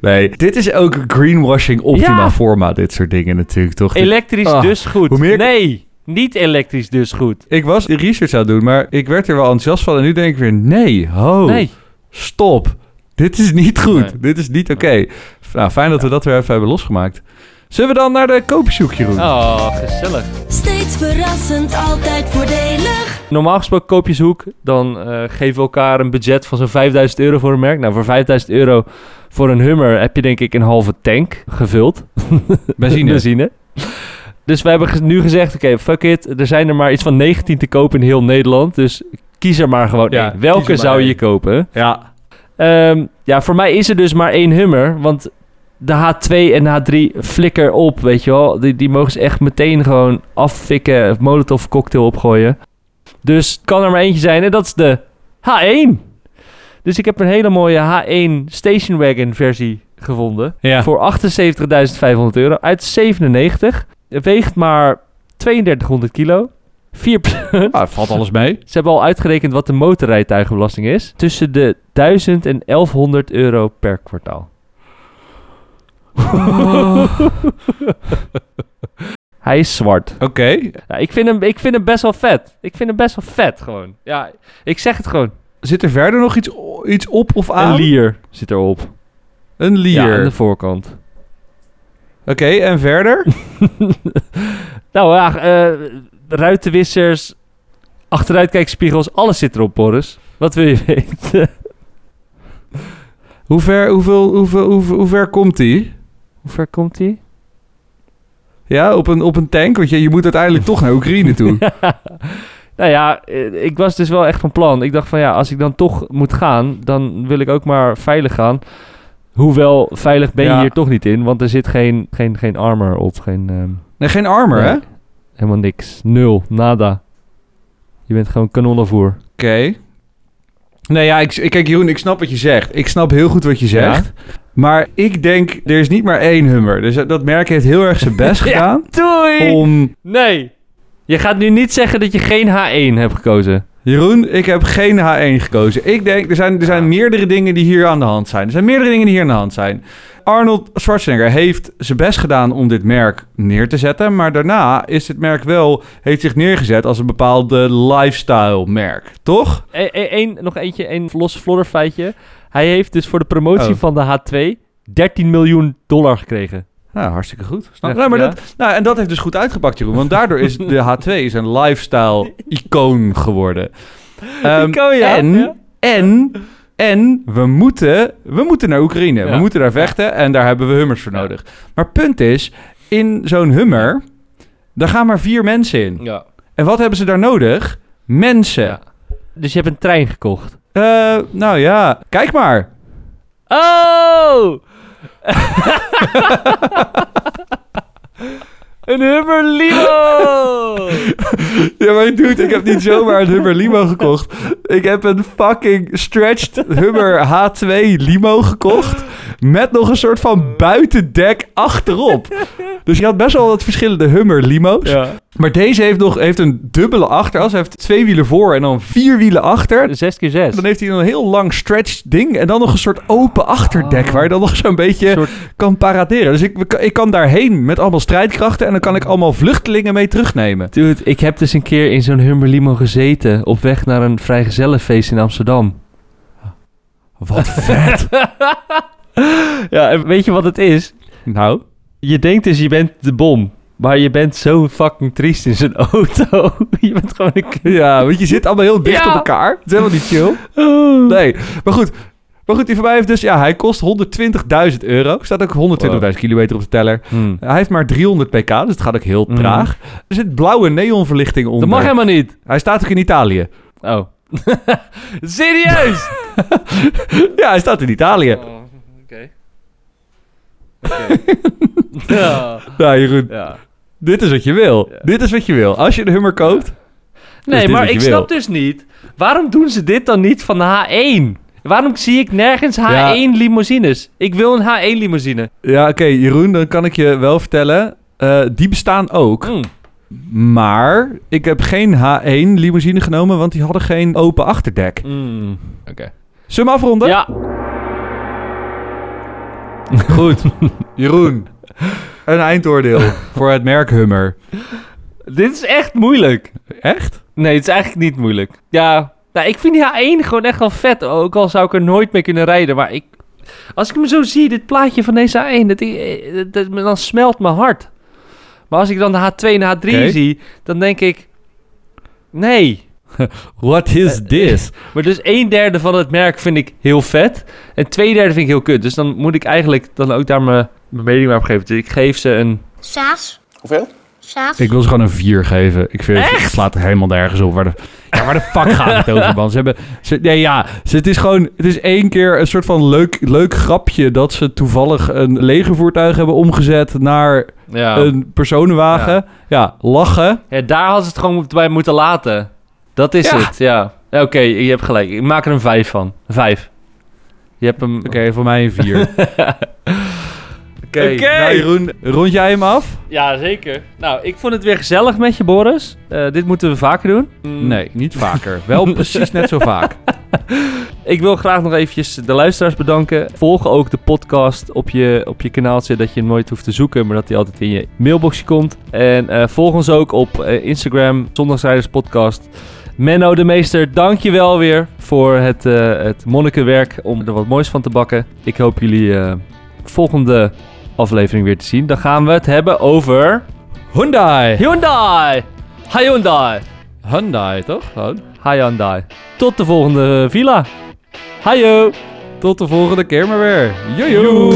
Nee, dit is ook greenwashing optima Ja. forma. Dit soort dingen natuurlijk, toch? Elektrisch Ah, dus goed. hoe meer- Nee, niet elektrisch dus goed. Ik was de research aan het doen, maar ik werd er wel enthousiast van. En nu denk ik weer, nee, ho, Nee. stop. Dit is niet goed. Nee. Dit is niet oké. Nou, fijn dat we dat weer even hebben losgemaakt. Zullen we dan naar de koopjeshoekje roepen? Oh, gezellig. Steeds verrassend, altijd voordelig. Normaal gesproken koopjeshoek, dan eh, geven we elkaar een budget van zo'n 5000 euro voor een merk. Nou, voor 5000 euro voor een Hummer heb je denk ik een halve tank gevuld. Benzine. Benzine. Dus we hebben nu gezegd, oké, fuck it. Er zijn er maar iets van 19 te kopen in heel Nederland. Dus kies er maar gewoon Ja, één. Welke zou je één. kopen? Ja. Ehm, ja, voor mij is er dus maar één Hummer. Want de H2 en de H3 flikker op, weet je wel. Die, die mogen ze echt meteen gewoon affikken. Of molotov cocktail opgooien. Dus het kan er maar eentje zijn. En dat is de H1. Dus ik heb een hele mooie H1 Station Wagon versie gevonden. Ja. Voor 78.500 euro. Uit 97. Het weegt maar 3200 kilo. 4 Ah, valt alles mee. ze hebben al uitgerekend wat de motorrijtuigenbelasting is. Tussen de 1000 en 1100 euro per kwartaal. Hij is zwart. Oké. Ja, ik, vind hem, ik vind hem best wel vet. Ik vind hem best wel vet gewoon. Ja, ik zeg het gewoon. Zit er verder nog iets, iets op of aan? Een lier zit erop. Een lier. Ja, aan de voorkant. Oké, en verder? Nou ja, eh, ruitenwissers, achteruitkijkspiegels, alles zit erop, Boris. Wat wil je weten? hoe, ver, hoeveel, hoeveel, hoeveel, hoe ver komt die? Hoe ver komt hij? Ja, op een, op een tank? Want je, je moet uiteindelijk toch naar Oekraïne toe. Nou ja, eh, ik was dus wel echt van plan. Ik dacht van ja, als ik dan toch moet gaan, dan wil ik ook maar veilig gaan. Hoewel, veilig ben je Ja. hier toch niet in, want er zit geen, geen, geen armor op. Geen, ehm, Nee, geen armor, hè? Helemaal niks. Nul. Nada. Je bent gewoon kanonnenvoer. Oké. Nee, ja, ik, ik- kijk Jeroen, ik snap wat je zegt. Ik snap heel goed wat je zegt. Maar ik denk, er is niet maar één Hummer. Dus dat merk heeft heel erg zijn best Ja. gedaan Doei! om... Nee. Je gaat nu niet zeggen dat je geen H1 hebt gekozen. Jeroen, ik heb geen H1 gekozen. Ik denk, er zijn, er zijn meerdere dingen die hier aan de hand zijn. Er zijn meerdere dingen die hier aan de hand zijn. Arnold Schwarzenegger heeft zijn best gedaan om dit merk neer te zetten. Maar daarna is het merk wel, heeft zich neergezet als een bepaalde lifestyle merk. Toch? E- e- nog eentje, een los flodderfeitje. Hij heeft dus voor de promotie Oh. van de H2 13 miljoen dollar gekregen. Ja, hartstikke goed. Snap? Ja, Nou, maar ja. dat, nou, en dat heeft dus goed uitgepakt, Jeroen. Want daardoor is de H2 is een lifestyle-icoon geworden. Ehm, Icoon, ja, En, ja. en, en we, moeten, we moeten naar Oekraïne. We moeten daar vechten en daar hebben we Hummers voor nodig. Maar punt is, in zo'n Hummer, daar gaan maar vier mensen in. Ja. En wat hebben ze daar nodig? Mensen. Dus je hebt een trein gekocht. Eh, nou ja, kijk maar. Oh! een Hummer Limo! Ja, maar dude, ik heb niet zomaar een Hummer Limo gekocht. Ik heb een fucking stretched Hummer H2 Limo gekocht. Met nog een soort van buitendek achterop. Dus je had best wel wat verschillende Hummer Limo's. ja. Maar deze heeft nog heeft een dubbele achteras. Hij heeft twee wielen voor en dan vier wielen achter. 6 keer 6 Dan heeft hij een heel lang stretched ding. En dan nog een soort open achterdek. Waar je dan nog zo'n beetje Soort- kan paraderen. Dus ik, ik kan daarheen met allemaal strijdkrachten. En dan kan ik allemaal vluchtelingen mee terugnemen. Dude, ik heb dus een keer in zo'n Hummer Limo gezeten... op weg naar een vrijgezellenfeest in Amsterdam. Wat vet. Ja, en weet je wat het is? nou... Je denkt dus je bent de bom... maar je bent zo fucking triest in zo'n auto. je bent gewoon een... Ja, want je zit allemaal heel dicht Ja. op elkaar. Het is helemaal niet chill. Nee, maar goed. Maar goed, die van mij heeft dus... Ja, hij kost 120.000 euro. Staat ook 120.000 kilometer op de teller. Hmm. Hij heeft maar 300 pk, dus het gaat ook heel Mhm. traag. Er zit blauwe neonverlichting onder. Dat mag helemaal niet. Hij staat ook in Italië. Oh. Serieus? Ja, hij staat in Italië. Oké. ja. Nou, Jeroen, ja. Dit is wat je wil. Ja. Dit is wat je wil. Als je de Hummer koopt... Nee, maar ik wil? snap dus niet... waarom doen ze dit dan niet van de H1? Waarom zie ik nergens H1 limousines? Ik wil een H1 limousine. Ja, oké, Jeroen, dan kan ik je wel vertellen. eh, die bestaan ook. Mm. Maar ik heb geen H1 limousine genomen, want die hadden geen open achterdek. Mm. Oké. Zullen we hem afronden? Ja. Goed. Jeroen, een eindoordeel voor het merk Hummer. Dit is echt moeilijk. Echt? Nee, het is eigenlijk niet moeilijk. Ja, nou, ik vind die H1 gewoon echt wel vet. Ook al zou ik er nooit mee kunnen rijden. Maar ik, als ik hem zo zie, dit plaatje van deze H1, dat, dat, dat- dan smelt mijn hart. Maar als ik dan de H2 en de H3 Oké. zie, dan denk ik... Nee. What is this? Maar dus een derde van het merk vind ik heel vet. En twee derde vind ik heel kut. Dus dan moet ik eigenlijk dan ook daar mijn, mijn mening maar op geven. Dus ik geef ze een... Saas. Hoeveel? Saas. Ik wil ze gewoon een 4 geven. Ik vind het, het slaat er helemaal nergens op. Waar de, ja, waar de fuck gaat het over, man? Ze hebben... Ze, nee, ja. Ze, het is gewoon... Het is één keer een soort van leuk, leuk grapje... dat ze toevallig een legervoertuig hebben omgezet... naar Ja. een personenwagen. Ja, lachen. Ja, daar had ze het gewoon bij moeten laten. Dat is Ja. het, ja. Ja, Oké, je hebt gelijk. Ik maak er een vijf van. Vijf. Je hebt hem... Oké, voor mij een 4. Oké, Oké. nou Jeroen, rond jij hem af? Ja, zeker. Nou, ik vond het weer gezellig met je, Boris. Eh, dit moeten we vaker doen. Mm, Nee, niet vaker. Wel precies net zo vaak. Ik wil graag nog eventjes de luisteraars bedanken. Volg ook de podcast op je, op je kanaaltje, dat je hem nooit hoeft te zoeken, maar dat hij altijd in je mailboxje komt. En eh, volg ons ook op eh, Instagram, Zondagsrijders Podcast. Menno de Meester, dank je wel weer voor het, eh, het monnikenwerk om er wat moois van te bakken. Ik hoop jullie eh, volgende aflevering weer te zien. Dan gaan we het hebben over Hyundai. Hyundai. Hyundai. Hyundai, toch? Hyundai. Tot de volgende villa. Hajo. Tot de volgende keer maar weer. Jojo.